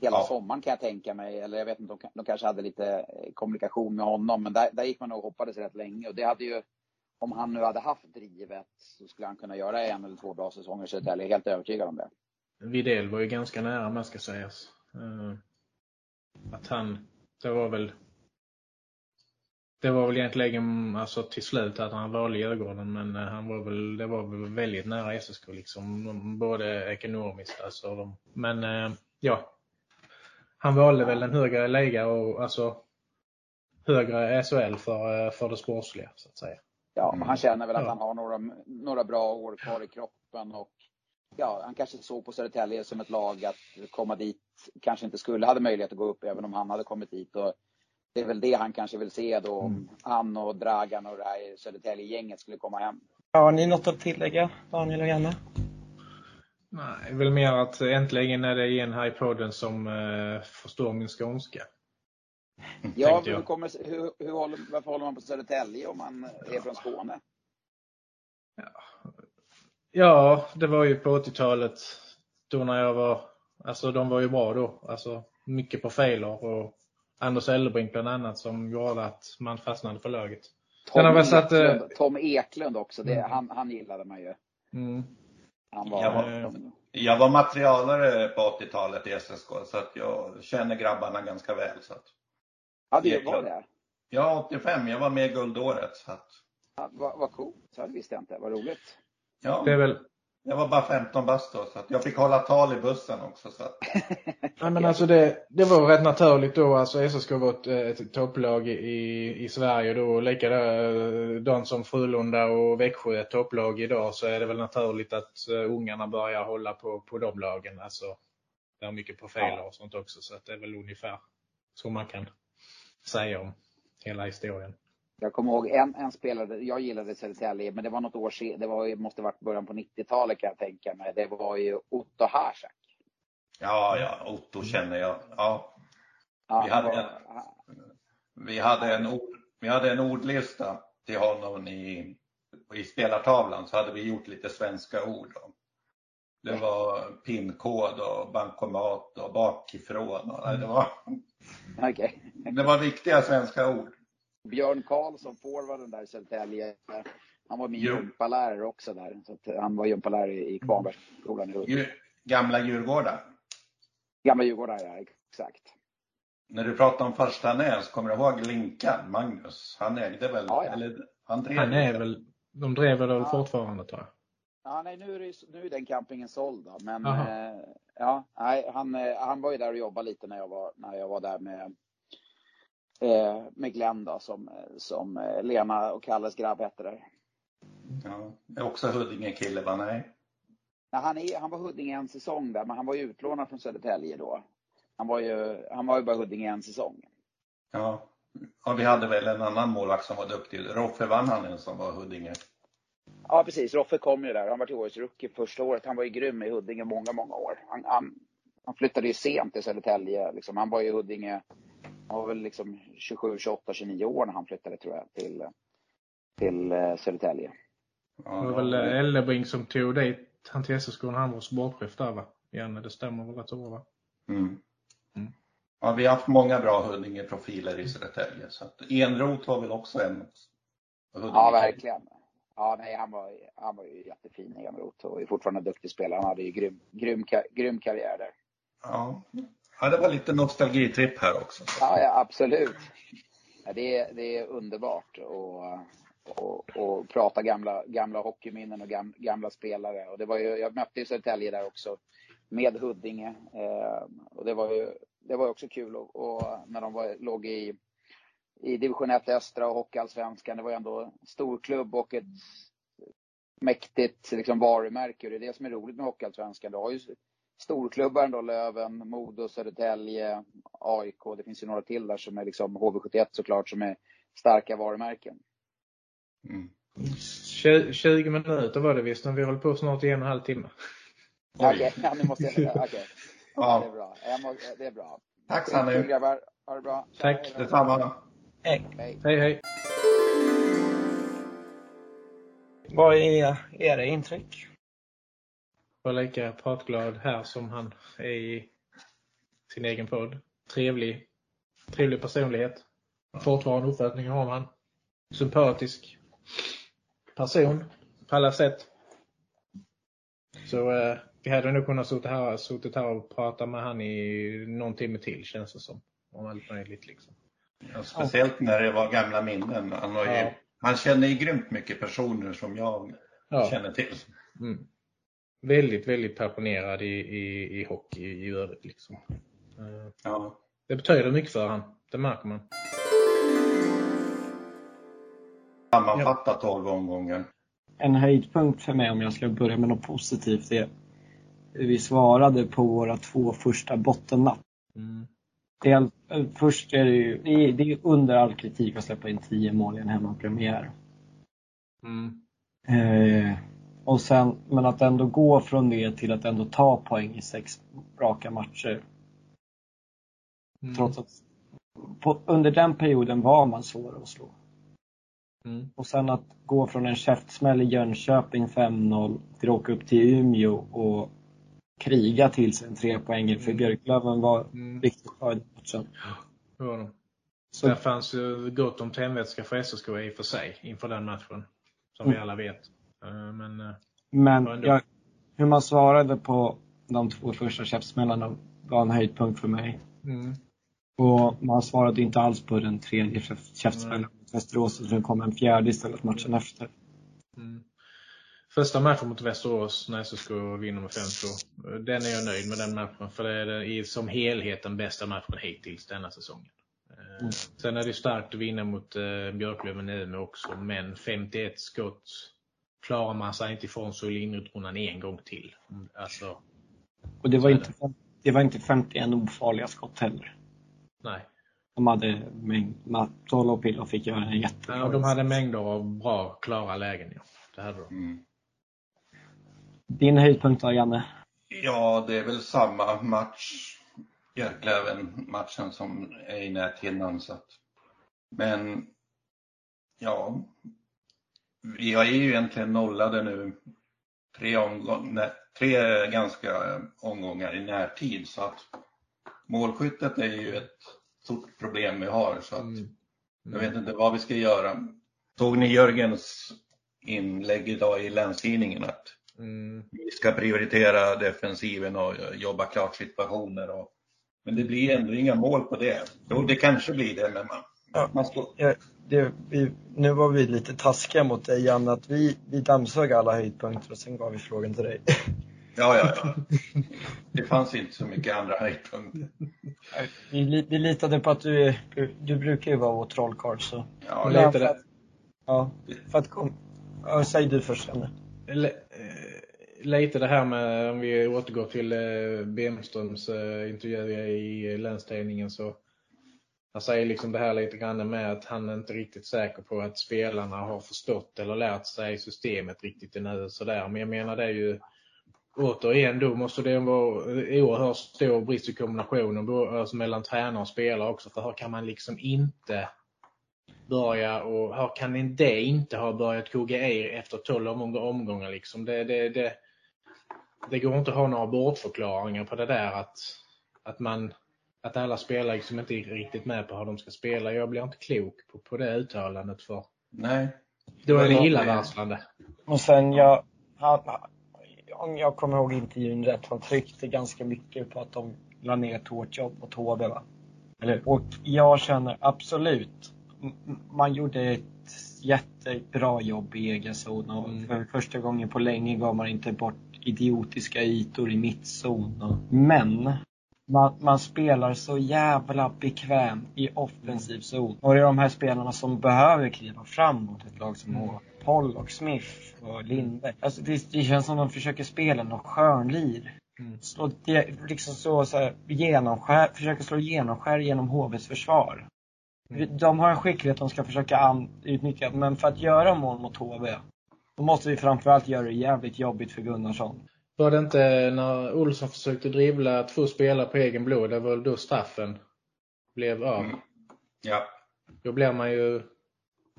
hela ja. sommaren kan jag tänka mig. Eller jag vet inte, de, de kanske hade lite eh, kommunikation med honom. Men där, där gick man och hoppades rätt länge. Och det hade ju om han nu hade haft drivet så skulle han kunna göra en eller två bra säsonger i Södertälje. Helt övertygad om det. Videll var ju ganska nära man ska sägas. Uh, att han, det var väl det var väl egentligen alltså till slut att han valde Djurgården men uh, han var väl, det var väl väldigt nära SSK liksom. Både ekonomiskt alltså. Men uh, ja. Han valde väl en högre liga och alltså högre SHL för, för det sportsliga så att säga ja, mm. han känner väl att han har några, några bra år kvar i kroppen och ja, han kanske såg på Södertälje som ett lag att komma dit kanske inte skulle hade möjlighet att gå upp även om han hade kommit dit. Och det är väl det han kanske vill se då om mm. han och Dragan och det här Södertälje-gänget skulle komma hem. Har ni något att tillägga, Daniel och Janne? Nej, väl mer att äntligen är det en här i podden som eh, förstår min skånska. Ja, hur kommer, hur, hur håller, varför håller man på Södertälje om man är från Skåne? Ja, ja det var ju på 80-talet då när jag var, alltså de var ju bra då. Alltså mycket profiler och Anders Eldebrink bland annat som gjorde att man fastnade för laget. Tom, Eklund, satt, eh, Tom Eklund också, det, mm. han, han gillade man ju. Mm. Han var, jag, var, jag var materialare på 80-talet i SSK så att jag känner grabbarna ganska väl. Så att. Ja, det var det? Ja, 85. Jag var med guldåret. Så att... ja, vad, vad coolt. Så det visste jag inte. Vad roligt. Ja, det är väl... jag var bara 15 bast då, så att jag fick hålla tal i bussen också. Så att... Nej, men alltså det, det var rätt naturligt då. Alltså SSK var ett, ett topplag i, i Sverige då. Likadant som Frölunda och Växjö är ett topplag idag så är det väl naturligt att uh, ungarna börjar hålla på, på de lagen. Alltså, det är mycket profiler och sånt också så att det är väl ungefär så man kan säga om hela historien. Jag kommer ihåg en, en spelare, jag gillade Södertälje, men det var något år sedan, det var, måste varit början på 90-talet kan jag tänka mig. Det var ju Otto Harsak. Ja, ja, Otto känner jag. Ja. ja vi, hade var, en, vi, hade en ord, vi hade en ordlista till honom i, i spelartavlan så hade vi gjort lite svenska ord. Då. Det var pinkod och bankomat och bakifrån. Och, det var Okay. Det var riktiga svenska ord. Björn Karlsson, forwarden där i Södertälje. Han var min gympalärare också där. Så han var gympalärare i Kvarnbergsskolan i Hult. Gamla Djurgårdar? Gamla Djurgårdar, ja. Exakt. När du pratar om första näs, kommer du ihåg Linkan, Magnus? Han ägde väl, ja, ja. eller han drev Han är väl, de drev väl ja. fortfarande tror jag. Ja, nej, nu är, det, nu är den campingen såld då. Men eh, ja, nej, han, eh, han var ju där och jobbade lite när jag var, när jag var där med eh, med Glenn då, som, som eh, Lena och Kalles grabb hette där. Ja, är också Huddinge-kille va? Nej. Nej, han, är, han var Huddinge en säsong där, men han var ju utlånad från Södertälje då. Han var ju, han var ju bara Huddinge en säsong. Ja. ja, vi hade väl en annan målvakt som var duktig. Roffe Vanhanen som var Huddinge. Ja, precis. Roffe kom ju där. Han var till årets rookie första året. Han var ju grym i Huddinge många, många år. Han, han, han flyttade ju sent till Södertälje. Liksom. Han var ju i Huddinge, han var väl liksom 27, 28, 29 år när han flyttade tror jag till, till uh, Södertälje. Ja, det var väl Ellebring som tog dit han till SSK när han var sportchef där va? Janne, det stämmer väl rätt så bra va? Mm. Mm. Ja, vi har haft många bra Huddinge-profiler i Södertälje. Så att Enroth var väl också en. Ja, verkligen. Ja, nej, han var, han var ju jättefin, Enroth, och är fortfarande en duktig spelare. Han hade ju grym, grym, grym karriär där. Ja ja, det var lite nostalgitripp här också. Ja, ja absolut. Ja, det, är, det är underbart att och, och prata gamla, gamla hockeyminnen och gam, gamla spelare. Och det var ju, jag mötte ju Södertälje där också med Huddinge. Eh, och det var ju det var också kul och, och när de var, låg i, i division 1 Östra och Hockeyallsvenskan. Det var ju ändå storklubb och ett mäktigt liksom, varumärke. Och det är det som är roligt med Hockeyallsvenskan. Du har ju storklubbar ändå, Löven, Modo, Södertälje, AIK. Det finns ju några till där som är liksom HV71 såklart, som är starka varumärken. Mm. 20 minuter var det visst, men vi håller på snart i en och en halv timme. Okej, okay, ja, nu måste jag... Okej. Okay. Ja. Det är bra. Må, det är bra. Tack Sanny. Grabbar. Ha det bra. Tack. Detsamma. Hej. Hej. Hej, hej. Vad är era intryck? Var lika pratglad här som han är i sin egen podd. Trevlig, trevlig personlighet. Fortfarande uppfattningar om han sympatisk person på alla sätt. Så eh, vi hade nog kunnat suttit här, suttit här och prata med han i någon timme till känns det som. Om allt möjligt liksom. Ja, speciellt när det var gamla minnen. Han, ju, ja. han känner ju grymt mycket personer som jag ja. känner till. Mm. Väldigt, väldigt passionerad i, i, i hockey i övrigt liksom. Eh, ja. Det betyder mycket för han, det märker man sammanfatta 12 omgångar. En höjdpunkt för mig om jag ska börja med något positivt är vi svarade på våra två första bottennapp. Mm. Det först är det ju, det är, det är under all kritik att släppa in 10 mål i en hemmapremiär. Mm. Eh, och sen, men att ändå gå från det till att ändå ta poäng i sex raka matcher. Mm. Trots att på, under den perioden var man svår att slå. Mm. Och sen att gå från en käftsmäll i Jönköping 5-0 till att åka upp till Umeå och kriga till sig en trepoängare för mm. Björklöven var mm. riktigt bra i den matchen. Ja. Så. Där fanns ju gott om tändvätska för SSK i och för sig inför den matchen. Som mm. vi alla vet. Eh, men, eh, Men jag, hur man svarade på de två första käftsmällarna var en höjdpunkt för mig. Mm. Och man svarade inte alls på den tredje käftsmällen mot Västerås, utan det kom en fjärde istället matchen efter. Mm. Första matchen mot Västerås när SSK vinner med 5-2. Den är jag nöjd med den matchen, för det är som helhet den bästa matchen hittills denna säsongen. Eh, mm. Sen är det starkt att vinna mot Björklöven Umeå också, men 51 skott klarar man sig inte ifrån så linjeutrunan en gång till. Alltså, och det var, inte, det var inte 51 ofarliga skott heller. Nej. De hade mängd, och Pillo fick göra en jättebra Ja, de hade mängder av bra, klara lägen. Ja. Det hade de. Mm. Din höjdpunkt då, Janne? Ja, det är väl samma match, Björklöven-matchen som är i näthinnan. Så att, men, ja, vi är ju egentligen nollade nu tre, omgång, tre ganska omgångar i närtid. Så att målskyttet är ju ett stort problem vi har. Så att mm. jag vet inte vad vi ska göra. Såg ni Jörgens inlägg idag i Länstidningen att mm. vi ska prioritera defensiven och jobba klart situationer. Och, men det blir ändå inga mål på det. Jo, det kanske blir det, men man, ja, man står... ja, det, vi, nu var vi lite taskiga mot dig, Janne, att vi, vi dammsög alla höjdpunkter och sen gav vi frågan till dig. Ja, ja, ja. Det fanns inte så mycket andra höjdpunkter. Vi, vi litade på att du, är- du, du brukar ju vara vår trollkarl så. Ja, lite. det. ja, för att kom, ja, säg du först Janne. Le- eh, Lite det här med, om vi återgår till eh, Bemströms eh, intervju i Länstidningen så han säger liksom det här lite grann med att han är inte riktigt säker på att spelarna har förstått eller lärt sig systemet riktigt ännu. Sådär. Men jag menar det är ju återigen då måste det vara oerhört stor brist i kombinationen alltså mellan tränare och spelare också. För här kan man liksom inte börja och här kan det inte ha börjat koka i efter 12 omgångar. Liksom. Det, det, det, det går inte att ha några bortförklaringar på det där att, att, man, att alla spelare liksom inte är riktigt med på hur de ska spela. Jag blir inte klok på, på det uttalandet för Nej. då är det illavarslande. Och sen jag, han, om jag kommer ihåg intervjun rätt, han tryckte ganska mycket på att de la ner ett hårt jobb mot HV va? Eller, och jag känner absolut, man gjorde ett jättebra jobb i egen zon och Mm. för första gången på länge gav man inte bort idiotiska ytor i mittzon. Men man, man spelar så jävla bekväm i offensiv zon. Och det är de här spelarna som behöver kliva fram mot ett lag som Mm. har Poll och Smith och Lindberg. Alltså det, det känns som de försöker spela något skönlir. Mm. Slå, liksom så, så här, genomskär, försöker slå genomskär genom HVs försvar. Mm. De har en skicklighet de ska försöka an, utnyttja, men för att göra mål mot HV, då måste vi framförallt göra det jävligt jobbigt för Gunnarsson. Var det inte när Olsson försökte dribbla två spelare på egen blod, det var väl då straffen blev av. Mm. Ja. Då blir man ju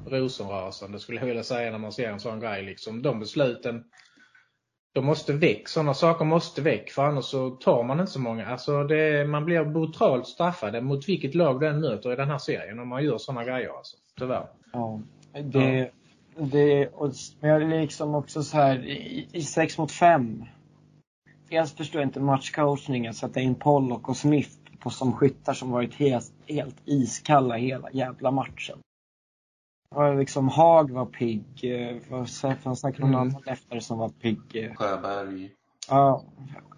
rosenrasande skulle jag vilja säga när man ser en sån grej. Liksom. De besluten, de måste väck. Sådana saker måste väck för annars så tar man inte så många. Alltså det, man blir brutalt straffad mot vilket lag den möter i den här serien om man gör sådana grejer. Alltså. Tyvärr. Ja. Det, det, och, men jag är liksom också så här, i, i 6 mot 5. Dels förstår jag inte matchcoachningen, sätta in Pollock och Smith på som skyttar som varit helt, helt iskalla hela jävla matchen. Och liksom Haag var pigg, eh, vad fanns säkert någon Mm. annan efter som var pigg. eh. Sjöberg. Ja,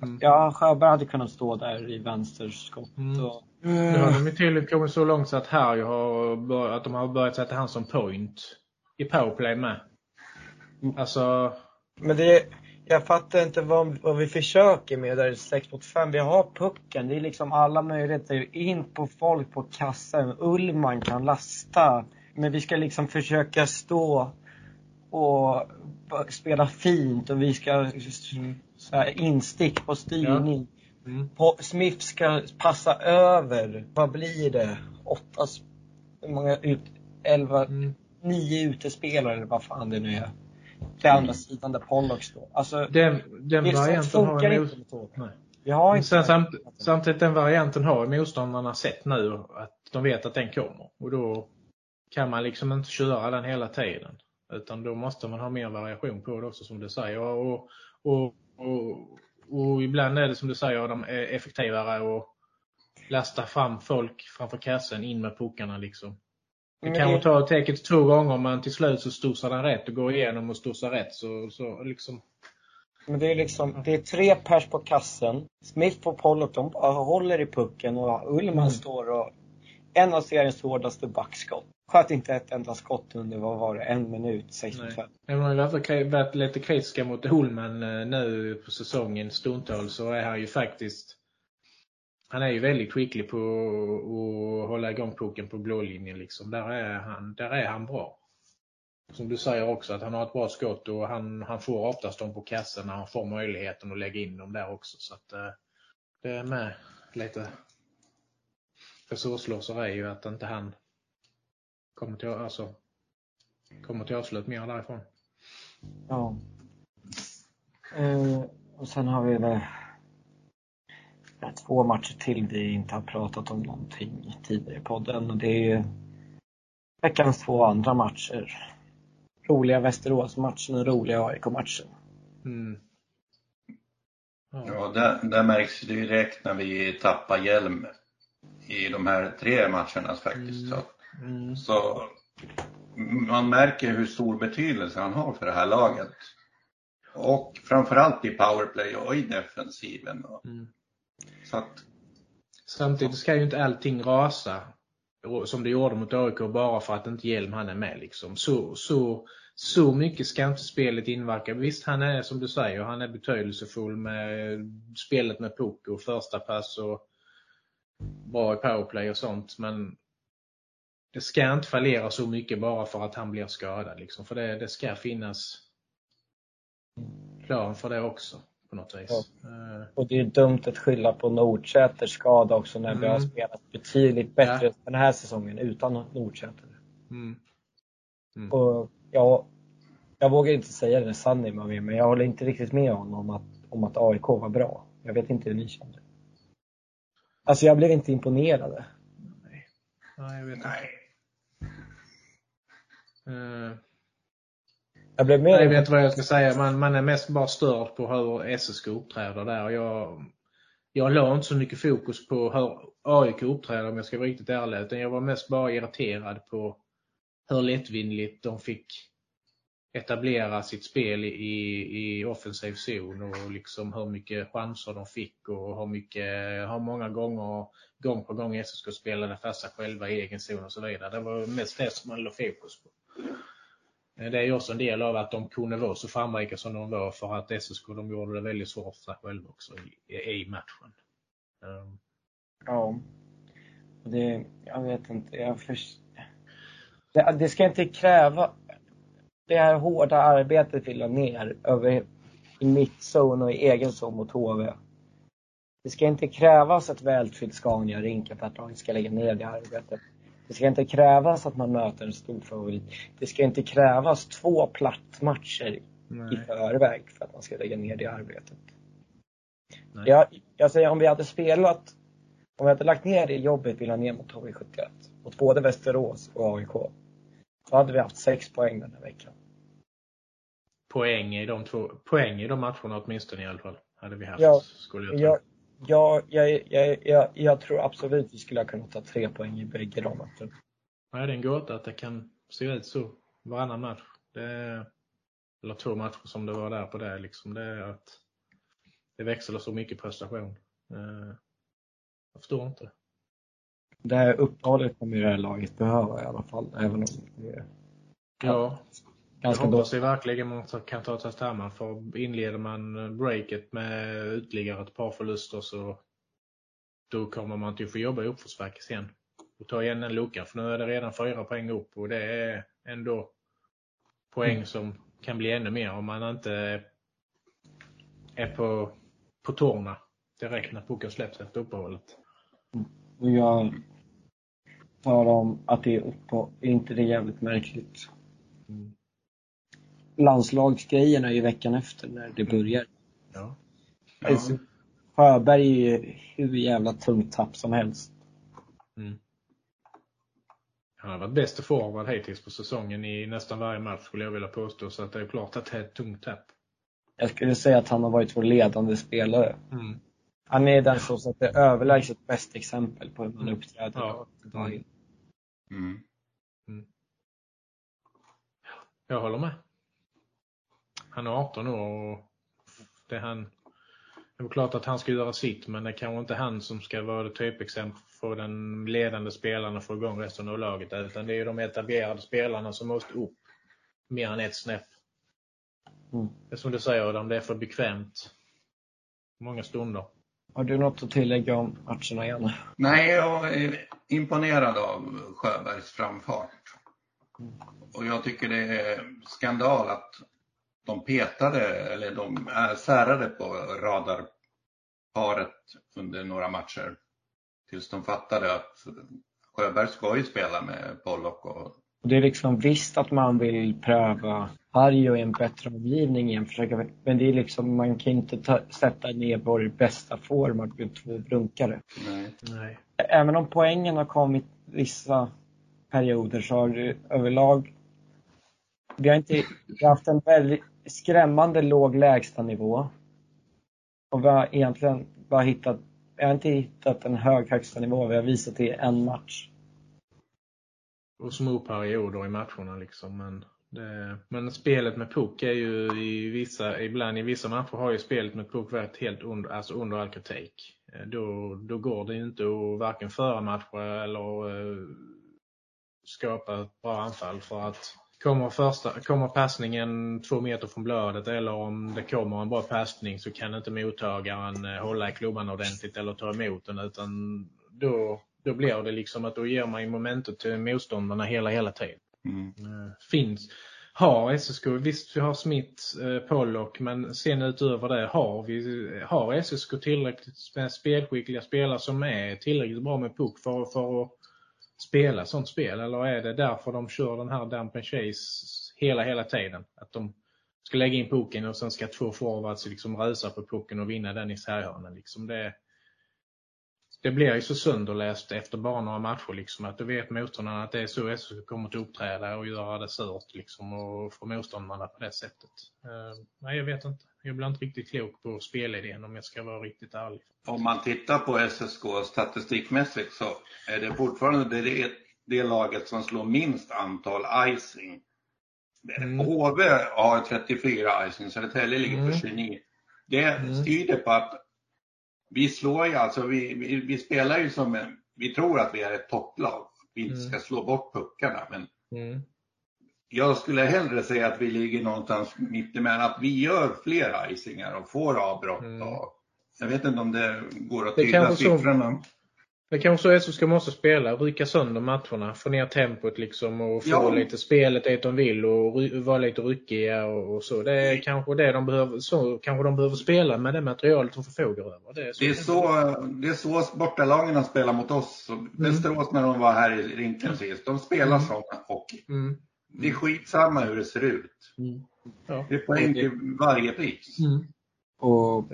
Mm. ja Sjöberg hade kunnat stå där i vänsterskott. Mm. Och, Nu har de ju tydligen kommit så långt så att Harry har börjat, att de har börjat sätta han som point i powerplay med. Alltså, Men det, jag fattar inte vad, vad vi försöker med där 6 mot 5. Vi har pucken. Det är liksom alla möjligheter. In på folk på kassen. Ullman kan lasta. Men vi ska liksom försöka stå och spela fint och vi ska så här, instick på styrning. mm. På, Smith ska passa över. Vad blir det? Åtta, många ut? Elva, Mm. nio utespelare eller vad fan det nu är. Till andra sidan där Pollock står. Alltså, Den, den varianten har ju inte. Vi har inte sen, samt, samtidigt den varianten har motståndarna sett nu att de vet att den kommer. Och då kan man liksom inte köra den hela tiden. Utan då måste man ha mer variation på det också som du säger. Och, och, och, och ibland är det som du säger, de är effektivare och lasta fram folk framför kassen in med puckarna liksom. Det Men kanske tar täcket två gånger men till slut så studsar den rätt och går igenom och studsar rätt. Så, så liksom, Men det är liksom, det är tre pers på kassen. Smith och Pollock, de bara håller i pucken och Ullman Mm. står och en av seriens hårdaste backskott. Sköt inte ett enda skott under, vad var det, en minut, 65. Även om vi har varit lite kritiska mot Holmen eh, nu på säsongen stundtals så är han ju faktiskt han är ju väldigt skicklig på att hålla igång pucken på blålinjen. Liksom. Där, är han, där är han bra. Som du säger också att han har ett bra skott och han, han får oftast dem på kassen när han får möjligheten att lägga in dem där också. Så att, eh, det är med lite resurslöseri ju att inte han kommer till, alltså, kommer till avslut mer därifrån. Ja. Eh, och sen har vi väl två matcher till vi inte har pratat om någonting tidigare i podden och det är ju veckans två andra matcher. Roliga Västerås-matchen och roliga AIK-matchen. Mm. Ja. Ja, där, där märks det direkt när vi tappar hjälm i de här tre matcherna faktiskt. Så, Mm. så man märker hur stor betydelse han har för det här laget. Och framförallt i powerplay och i defensiven. Mm. Så att, Samtidigt ska ju inte allting rasa som det gjorde mot AIK bara för att inte Hjelm han är med. Liksom. Så, så, så mycket ska inte spelet inverka. Visst, han är som du säger, han är betydelsefull med spelet med puck och första pass och bra i powerplay och sånt. Men det ska inte fallera så mycket bara för att han blir skadad. Liksom. För det, det ska finnas plan för det också på något vis. Ja. Eh. Och det är dumt att skylla på Nordsäters skada också när mm. vi har mm. spelat betydligt bättre ja. den här säsongen utan Nordsäter. Mm. Mm. Och ja, jag vågar inte säga det när Sanny var med, men jag håller inte riktigt med honom om att, om att AIK var bra. Jag vet inte hur ni känner. Alltså jag blev inte imponerad. Nej, Nej jag vet inte. Uh, jag blev mer... Jag vet vad jag ska säga. Man, man är mest bara störd på hur SSK uppträder där. Jag, jag la inte så mycket fokus på hur AIK uppträder om jag ska vara riktigt ärlig. Utan jag var mest bara irriterad på hur lättvindigt de fick etablera sitt spel i, i offensiv zon och liksom hur mycket chanser de fick och hur mycket, hur många gånger, gång på gång SSK spelade fasta själva i egen zon och så vidare. Det var mest det som man la fokus på. Eh, det är ju också en del av att de kunde vara så framrika som de var för att SSK de gjorde det väldigt svårt för sig själva också i, i matchen. Um. Ja. Det, jag vet inte, jag först... det, det ska inte kräva det här hårda arbetet vi la ner över i mittzon och i egen zon mot HV. Det ska inte krävas ett välfyllt Scania-rinken för att de ska lägga ner det arbetet. Det ska inte krävas att man möter en stor favorit. Det ska inte krävas två plattmatcher Nej. i förväg för att man ska lägga ner det arbetet. Nej. Jag, jag säger om vi hade spelat, om vi hade lagt ner det jobbet vi la ner mot HV71, mot både Västerås och AIK, då hade vi haft sex poäng den här veckan. Poäng i de, två, poäng i de matcherna åtminstone i alla fall, hade vi haft, ja, skulle jag tro. Ja, jag, jag, jag, jag tror absolut vi skulle ha kunnat ta tre poäng i bägge de matcherna. Ja, det är en gåta att det kan se ut så varannan match. Det är, eller två matcher som det var där på det. Liksom. Det är att det växlar så mycket prestation. Eh, jag förstår inte. Det här uppehållet kommer ju det här laget behöva i alla fall. Även om det är Ja, Ganska jag hoppas vi verkligen man kan ta sig samman för inleder man breaket med ytterligare ett par förluster så då kommer man till att få jobba i uppförsbacke sen och ta igen en lucka för nu är det redan fyra poäng upp och det är ändå poäng mm. som kan bli ännu mer om man inte är på, på tårna direkt när pucken släpps efter uppehållet. Och jag tar om att det är uppehåll, är inte det jävligt märkligt? Mm landslagsgrejerna i veckan efter när det börjar. Ja. ja. Alltså, Sjöberg är ju hur jävla tungt tapp som helst. Mm. Han har varit bäst forward hittills på säsongen i nästan varje match skulle jag vilja påstå. Så att det är klart att det är ett tungt tapp. Jag skulle säga att han har varit vår ledande spelare. Mm. Han är den som sätter överlägset bäst exempel på hur man uppträder. Ja. Mm. Mm. Jag håller med. Han är 18 år och det han, det är klart att han ska göra sitt men det är kanske inte han som ska vara typexempel för den ledande spelaren och få igång resten av laget. Utan det är de etablerade spelarna som måste upp mer än ett snäpp. Mm. Det är som du säger Adam, det är för bekvämt. Många stunder. Har du något att tillägga om matcherna igen? Nej, jag är imponerad av Sjöbergs framfart. Mm. Och jag tycker det är skandal att de petade eller de särade på radarparet under några matcher. Tills de fattade att Sjöberg ska ju spela med Pollock. Och... Det är liksom visst att man vill pröva Harjo i en bättre omgivning igen, försöka, men det är liksom, man kan inte ta, sätta ner vår bästa forward med två brunkare. Nej. Nej. Även om poängen har kommit vissa perioder så har det överlag vi har inte vi har haft en väldigt skrämmande låg lägstanivå. Och vi har egentligen bara hittat, vi har inte hittat en hög högsta nivå. Vi har visat det i en match. Och små perioder i matcherna liksom. Men Det, men spelet med puck är ju i vissa, ibland i vissa matcher har ju spelet med puck varit helt under, alltså under all kritik. Eh, då, då går det ju inte att varken föra matcher eller eh, skapa ett bra anfall för att kommer, första, kommer passningen två meter från blödet eller om det kommer en bra passning så kan inte mottagaren hålla i klubban ordentligt eller ta emot den utan då, då blir det liksom att då ger man momentet till motståndarna hela, hela tiden. Mm. Eh, finns, har SSK, visst vi har Smith, eh, Pollock, men sen utöver det har vi, har SSK tillräckligt med spelskickliga spelare som är tillräckligt bra med puck för, för att spela sånt spel? Eller är det därför de kör den här dump and chase hela, hela tiden? Att de ska lägga in pucken och sen ska två forwards liksom rösa på pucken och vinna den i seriehörnan. Liksom det, det blir ju så sönderläst efter bara några matcher liksom att då vet motståndarna att det är så SHL kommer att uppträda och göra det surt liksom och få motståndarna på det sättet. Uh, nej, jag vet inte. Jag blir inte riktigt klok på spelidén om jag ska vara riktigt ärlig. Om man tittar på SSK statistikmässigt så är det fortfarande det, det laget som slår minst antal icing. Mm. HV har 34 icing, Södertälje ligger på 29. Mm. Det mm. tyder på att vi slår ju alltså, vi, vi, vi, spelar ju som en, vi tror att vi är ett topplag. Vi inte mm. ska slå bort puckarna men mm. Jag skulle hellre säga att vi ligger någonstans mittemellan, att vi gör fler icingar och får avbrott. Mm. Och, jag vet inte om det går att tyda siffrorna. Så, det kanske så SSK måste spela, rycka sönder matcherna, få ner tempot liksom och få ja. lite spelet dit de vill och vara lite ryckiga och, och, så. Det är kanske det de behöver, så kanske de behöver spela med det materialet de förfogar över. Det är så, det är så, det är så bortalagen spelar mot oss. Mm. Västerås när de var här i rinken sist, de spelar mm. sån hockey. Mm. Det är skitsamma hur det ser ut. Mm. Ja. Det är poäng till varje pris. Mm. Och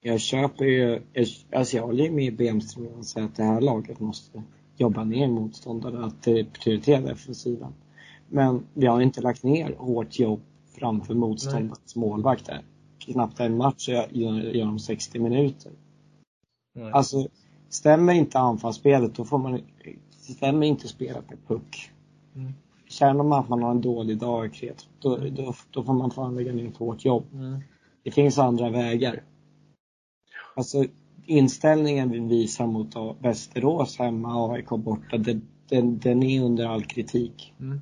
jag köper ju, jag, alltså jag håller ju med Bemström och säger att det här laget måste jobba ner motståndare, att prioritera defensiven. Men vi har inte lagt ner hårt jobb framför motståndarens målvakter. Knappt en match genom 60 minuter. Nej. Alltså, stämmer inte anfallsspelet då får man, stämmer inte spelet med puck. Mm. Känner man att man har en dålig dag då, då, då får man fan lägga ner ett hårt jobb. Mm. Det finns andra vägar. Alltså inställningen vi visar mot Västerås hemma och AIK borta, det, den, den är under all kritik. Mm.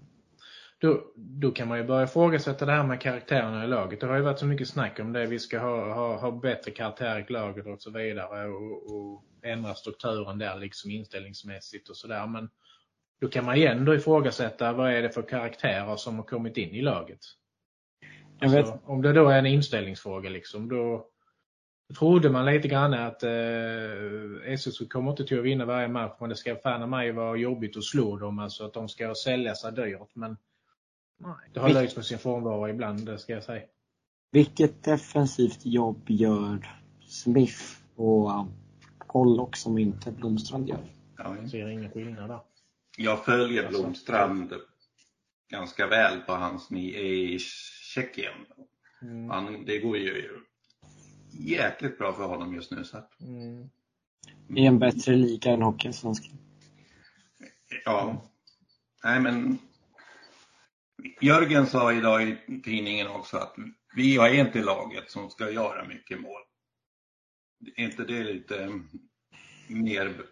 Då, då kan man ju börja ifrågasätta det här med karaktärerna i laget. Det har ju varit så mycket snack om det. Vi ska ha, ha, ha bättre karaktär i laget och så vidare och, och ändra strukturen där liksom inställningsmässigt och sådär. Men då kan man ju ändå ifrågasätta vad är det för karaktärer som har kommit in i laget. Alltså, om det då är en inställningsfråga liksom, då, trodde man lite grann att eh, SSU kommer inte till att vinna varje match men det ska fan mig vara jobbigt att slå dem, alltså att de ska sälja sig dyrt. Men nej, det har löjts med sin frånvaro ibland, det ska jag säga. Vilket defensivt jobb gör Smith och Pollock som inte Blomstrand gör? Ja, jag ser ingen skillnad där. Jag följer alltså, Blomstrand ganska väl på hans i Tjeckien. Mm. det går ju jäkligt bra för honom just nu. Så att... mm. I en bättre liga än Hockeyallsvenskan. Ja. Nej men Jörgen sa idag i tidningen också att vi är inte laget som ska göra mycket mål. Är inte det lite mer...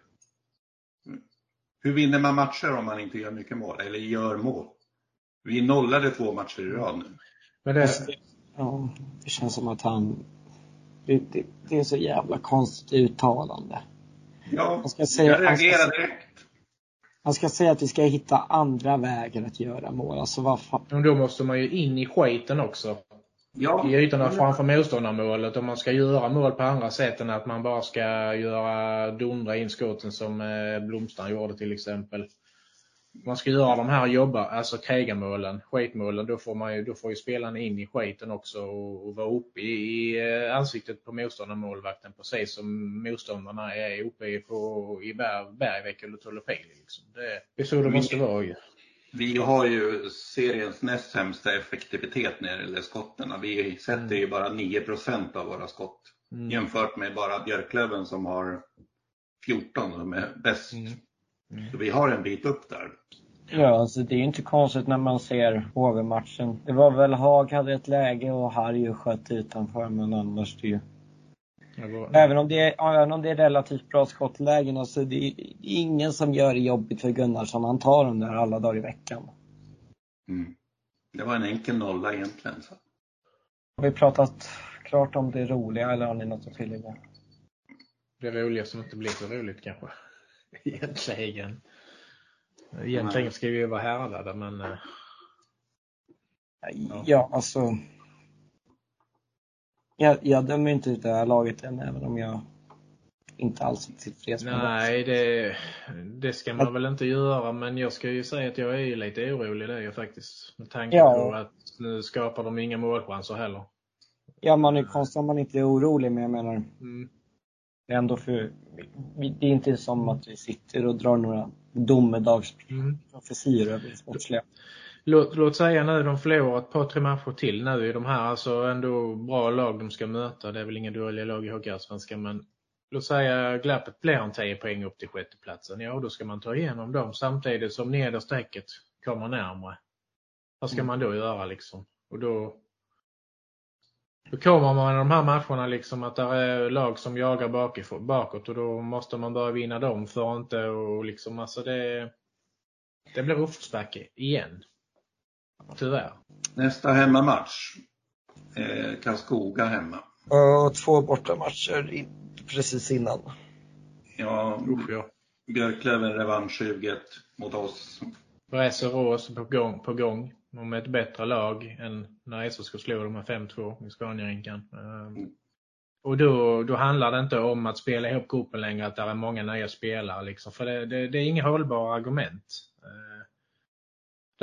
Hur vinner man matcher om man inte gör mycket mål eller gör mål? Vi nollade två matcher i rad nu. Men det... Ja, det känns som att han det, det, det, är så jävla konstigt uttalande. Ja, han ska säga, jag reagerar direkt. Han ska säga att vi ska hitta andra vägar att göra mål. Alltså vad fan. Men då måste man ju in i skiten också. Ja. I ytorna framför motståndarmålet. Om man ska göra mål på andra sätt än att man bara ska göra dundra in skotten som eh, Blomstrand gjorde till exempel man ska göra de här jobba, alltså krigarmålen, skitmålen, då får, man ju, då får ju spelarna in i skiten också och, och vara uppe i, i eh, ansiktet på motståndarmålvakten precis som motståndarna är uppe på, i Bergvik eller Tullopili. Liksom. Det, det är så det måste vara ju. Vi har ju seriens näst sämsta effektivitet när det gäller skotten. Vi sätter ju bara 9% av våra skott mm. jämfört med bara Björklöven som har 14 som är bäst. Mm. Mm. Så vi har en bit upp där. Ja, alltså det är ju inte konstigt när man ser HV-matchen. Det var väl Haag hade ett läge och Harry sköt utanför, men annars det ju... Var... Även om, det är, även om det är relativt bra skottlägen, alltså det är ingen som gör det jobbigt för Gunnarsson. Han tar dem där alla dagar i veckan. Mm. Det var en enkel nolla egentligen. Så. Har vi pratat klart om det roliga eller har ni något att tillägga? Det roliga som inte blir så roligt kanske. Egentligen. Egentligen ska vi ju vara härdade men... eh, Ja, ja alltså. Jag, jag dömer inte ut det här laget än, även om jag inte alls är tillfreds med. Nej, det, det ska man väl inte göra men jag ska ju säga att jag är ju lite orolig det är jag faktiskt. Med tanke Ja. på att nu skapar de inga målchanser heller. Ja, man är konstigt om man inte är orolig, men jag menar, Mm. det är ändå för, det är inte som att vi sitter och drar några domedagsprofetior Mm. över det sportsliga. Låt, låt säga nu de förlorar ett par, tre matcher till nu i de här alltså ändå bra lag de ska möta. Det är väl inga dåliga lag i Hockeyallsvenskan men låt säga glappet blir en 10 poäng upp till sjätteplatsen. Ja, då ska man ta igenom dem samtidigt som nederstrecket kommer närmare. Vad ska Mm. man då göra liksom? Och då, då kommer man i de här matcherna liksom att det är lag som jagar bakifrån, bakåt och då måste man börja vinna dem för inte och liksom alltså det, det blir uppförsbacke igen. Tyvärr. Nästa hemmamatch. Eh, Karlskoga hemma. Och två bortamatcher i, precis innan. Ja, Usch ja. Björklöven revanschsuget mot oss. Västerås på gång, på gång. Och med ett bättre lag än när SSK slog dem med 5-2 i Scaniarinkan. Ehm, Och då, då handlar det inte om att spela ihop gruppen längre, att det är många nya spelare. Liksom. För det, det, det är inga hållbara argument.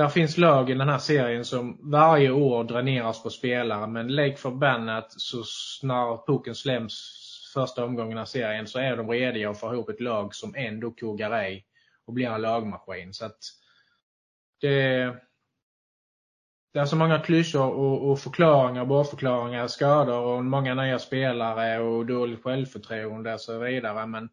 Där finns lag i den här serien som varje år dräneras på spelare, men lägg förbannat så snart när pucken släms första omgången av serien så är de rediga att få ihop ett lag som ändå kuggar i och blir en lagmaskin. Så att det, det är så många klyschor och, och förklaringar, bortförklaringar, skador och många nya spelare och dåligt självförtroende och så vidare. Men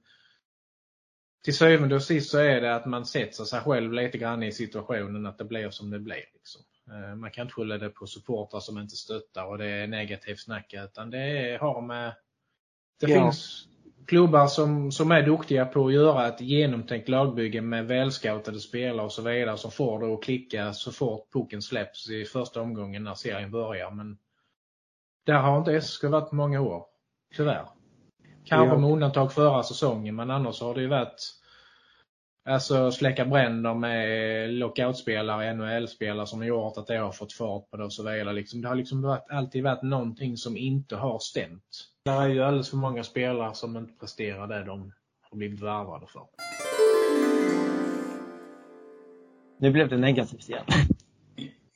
till syvende och sist så är det att man sätter sig själv lite grann i situationen att det blir som det blir. Liksom. Eh, Man kan inte skylla det på supportrar som inte stöttar och det är negativt snack utan det har med det Ja. finns klubbar som, som är duktiga på att göra ett genomtänkt lagbygge med välscoutade spelare och så vidare som får det att klicka så fort pucken släpps i första omgången när serien börjar. Men där har inte SSK varit på många år. Tyvärr. Kanske Ja. med undantag förra säsongen men annars har det ju varit Alltså släcka bränder med lockoutspelare, NHL-spelare som har gjort att det har fått fart på det och så vidare. Liksom, det har liksom varit, alltid varit någonting som inte har stämt. Det är ju alldeles för många spelare som inte presterar det de har blivit värvade för. Nu blev det negativt igen.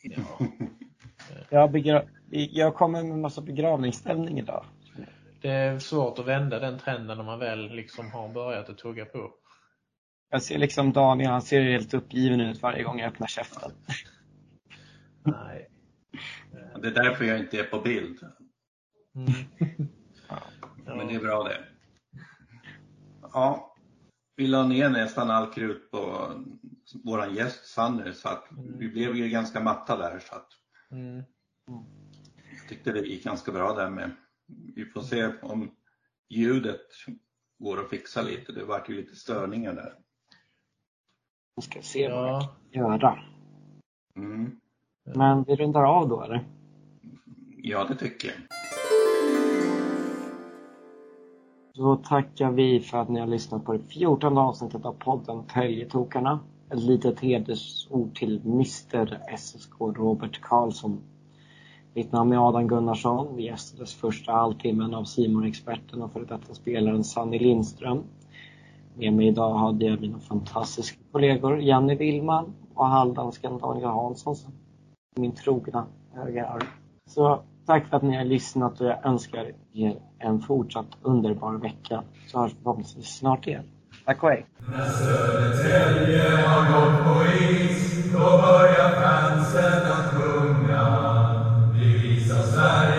Ja. Jag, begra- jag kommer med en massa begravningsställning idag. Det är svårt att vända den trenden när man väl liksom har börjat att tugga på. Jag ser liksom Daniel, han ser helt uppgiven ut varje gång jag öppnar käften. Nej. Det är därför jag inte är på bild. Mm. Men det är bra det. Ja, vi la ner nästan all krut på våran gäst Sanny så att vi blev ju ganska matta där så att Mm. jag tyckte det gick ganska bra där med. Vi får se om ljudet går att fixa lite. Det vart ju lite störningar där. Vi ska se vad Ja. kan göra. Mm. Men vi rundar av då eller? Ja, det tycker jag. Då tackar vi för att ni har lyssnat på det 14 avsnittet av podden Täljetokarna. Ett litet hedersord till Mr SSK Robert Karlsson. Mitt namn är Adam Gunnarsson. Vi gästades första halvtimmen av Simon-experten och före detta spelaren Sanny Lindström. Med mig idag hade jag mina fantastiska kollegor Janne Willman och halvdansken Daniel Hansson som min trogna högerarm. Så tack för att ni har lyssnat och jag önskar er en fortsatt underbar vecka. Så hörs vi förhoppningsvis snart igen. Tack och hej! När Södertälje har gått på is, då börjar fansen att sjunga. desire.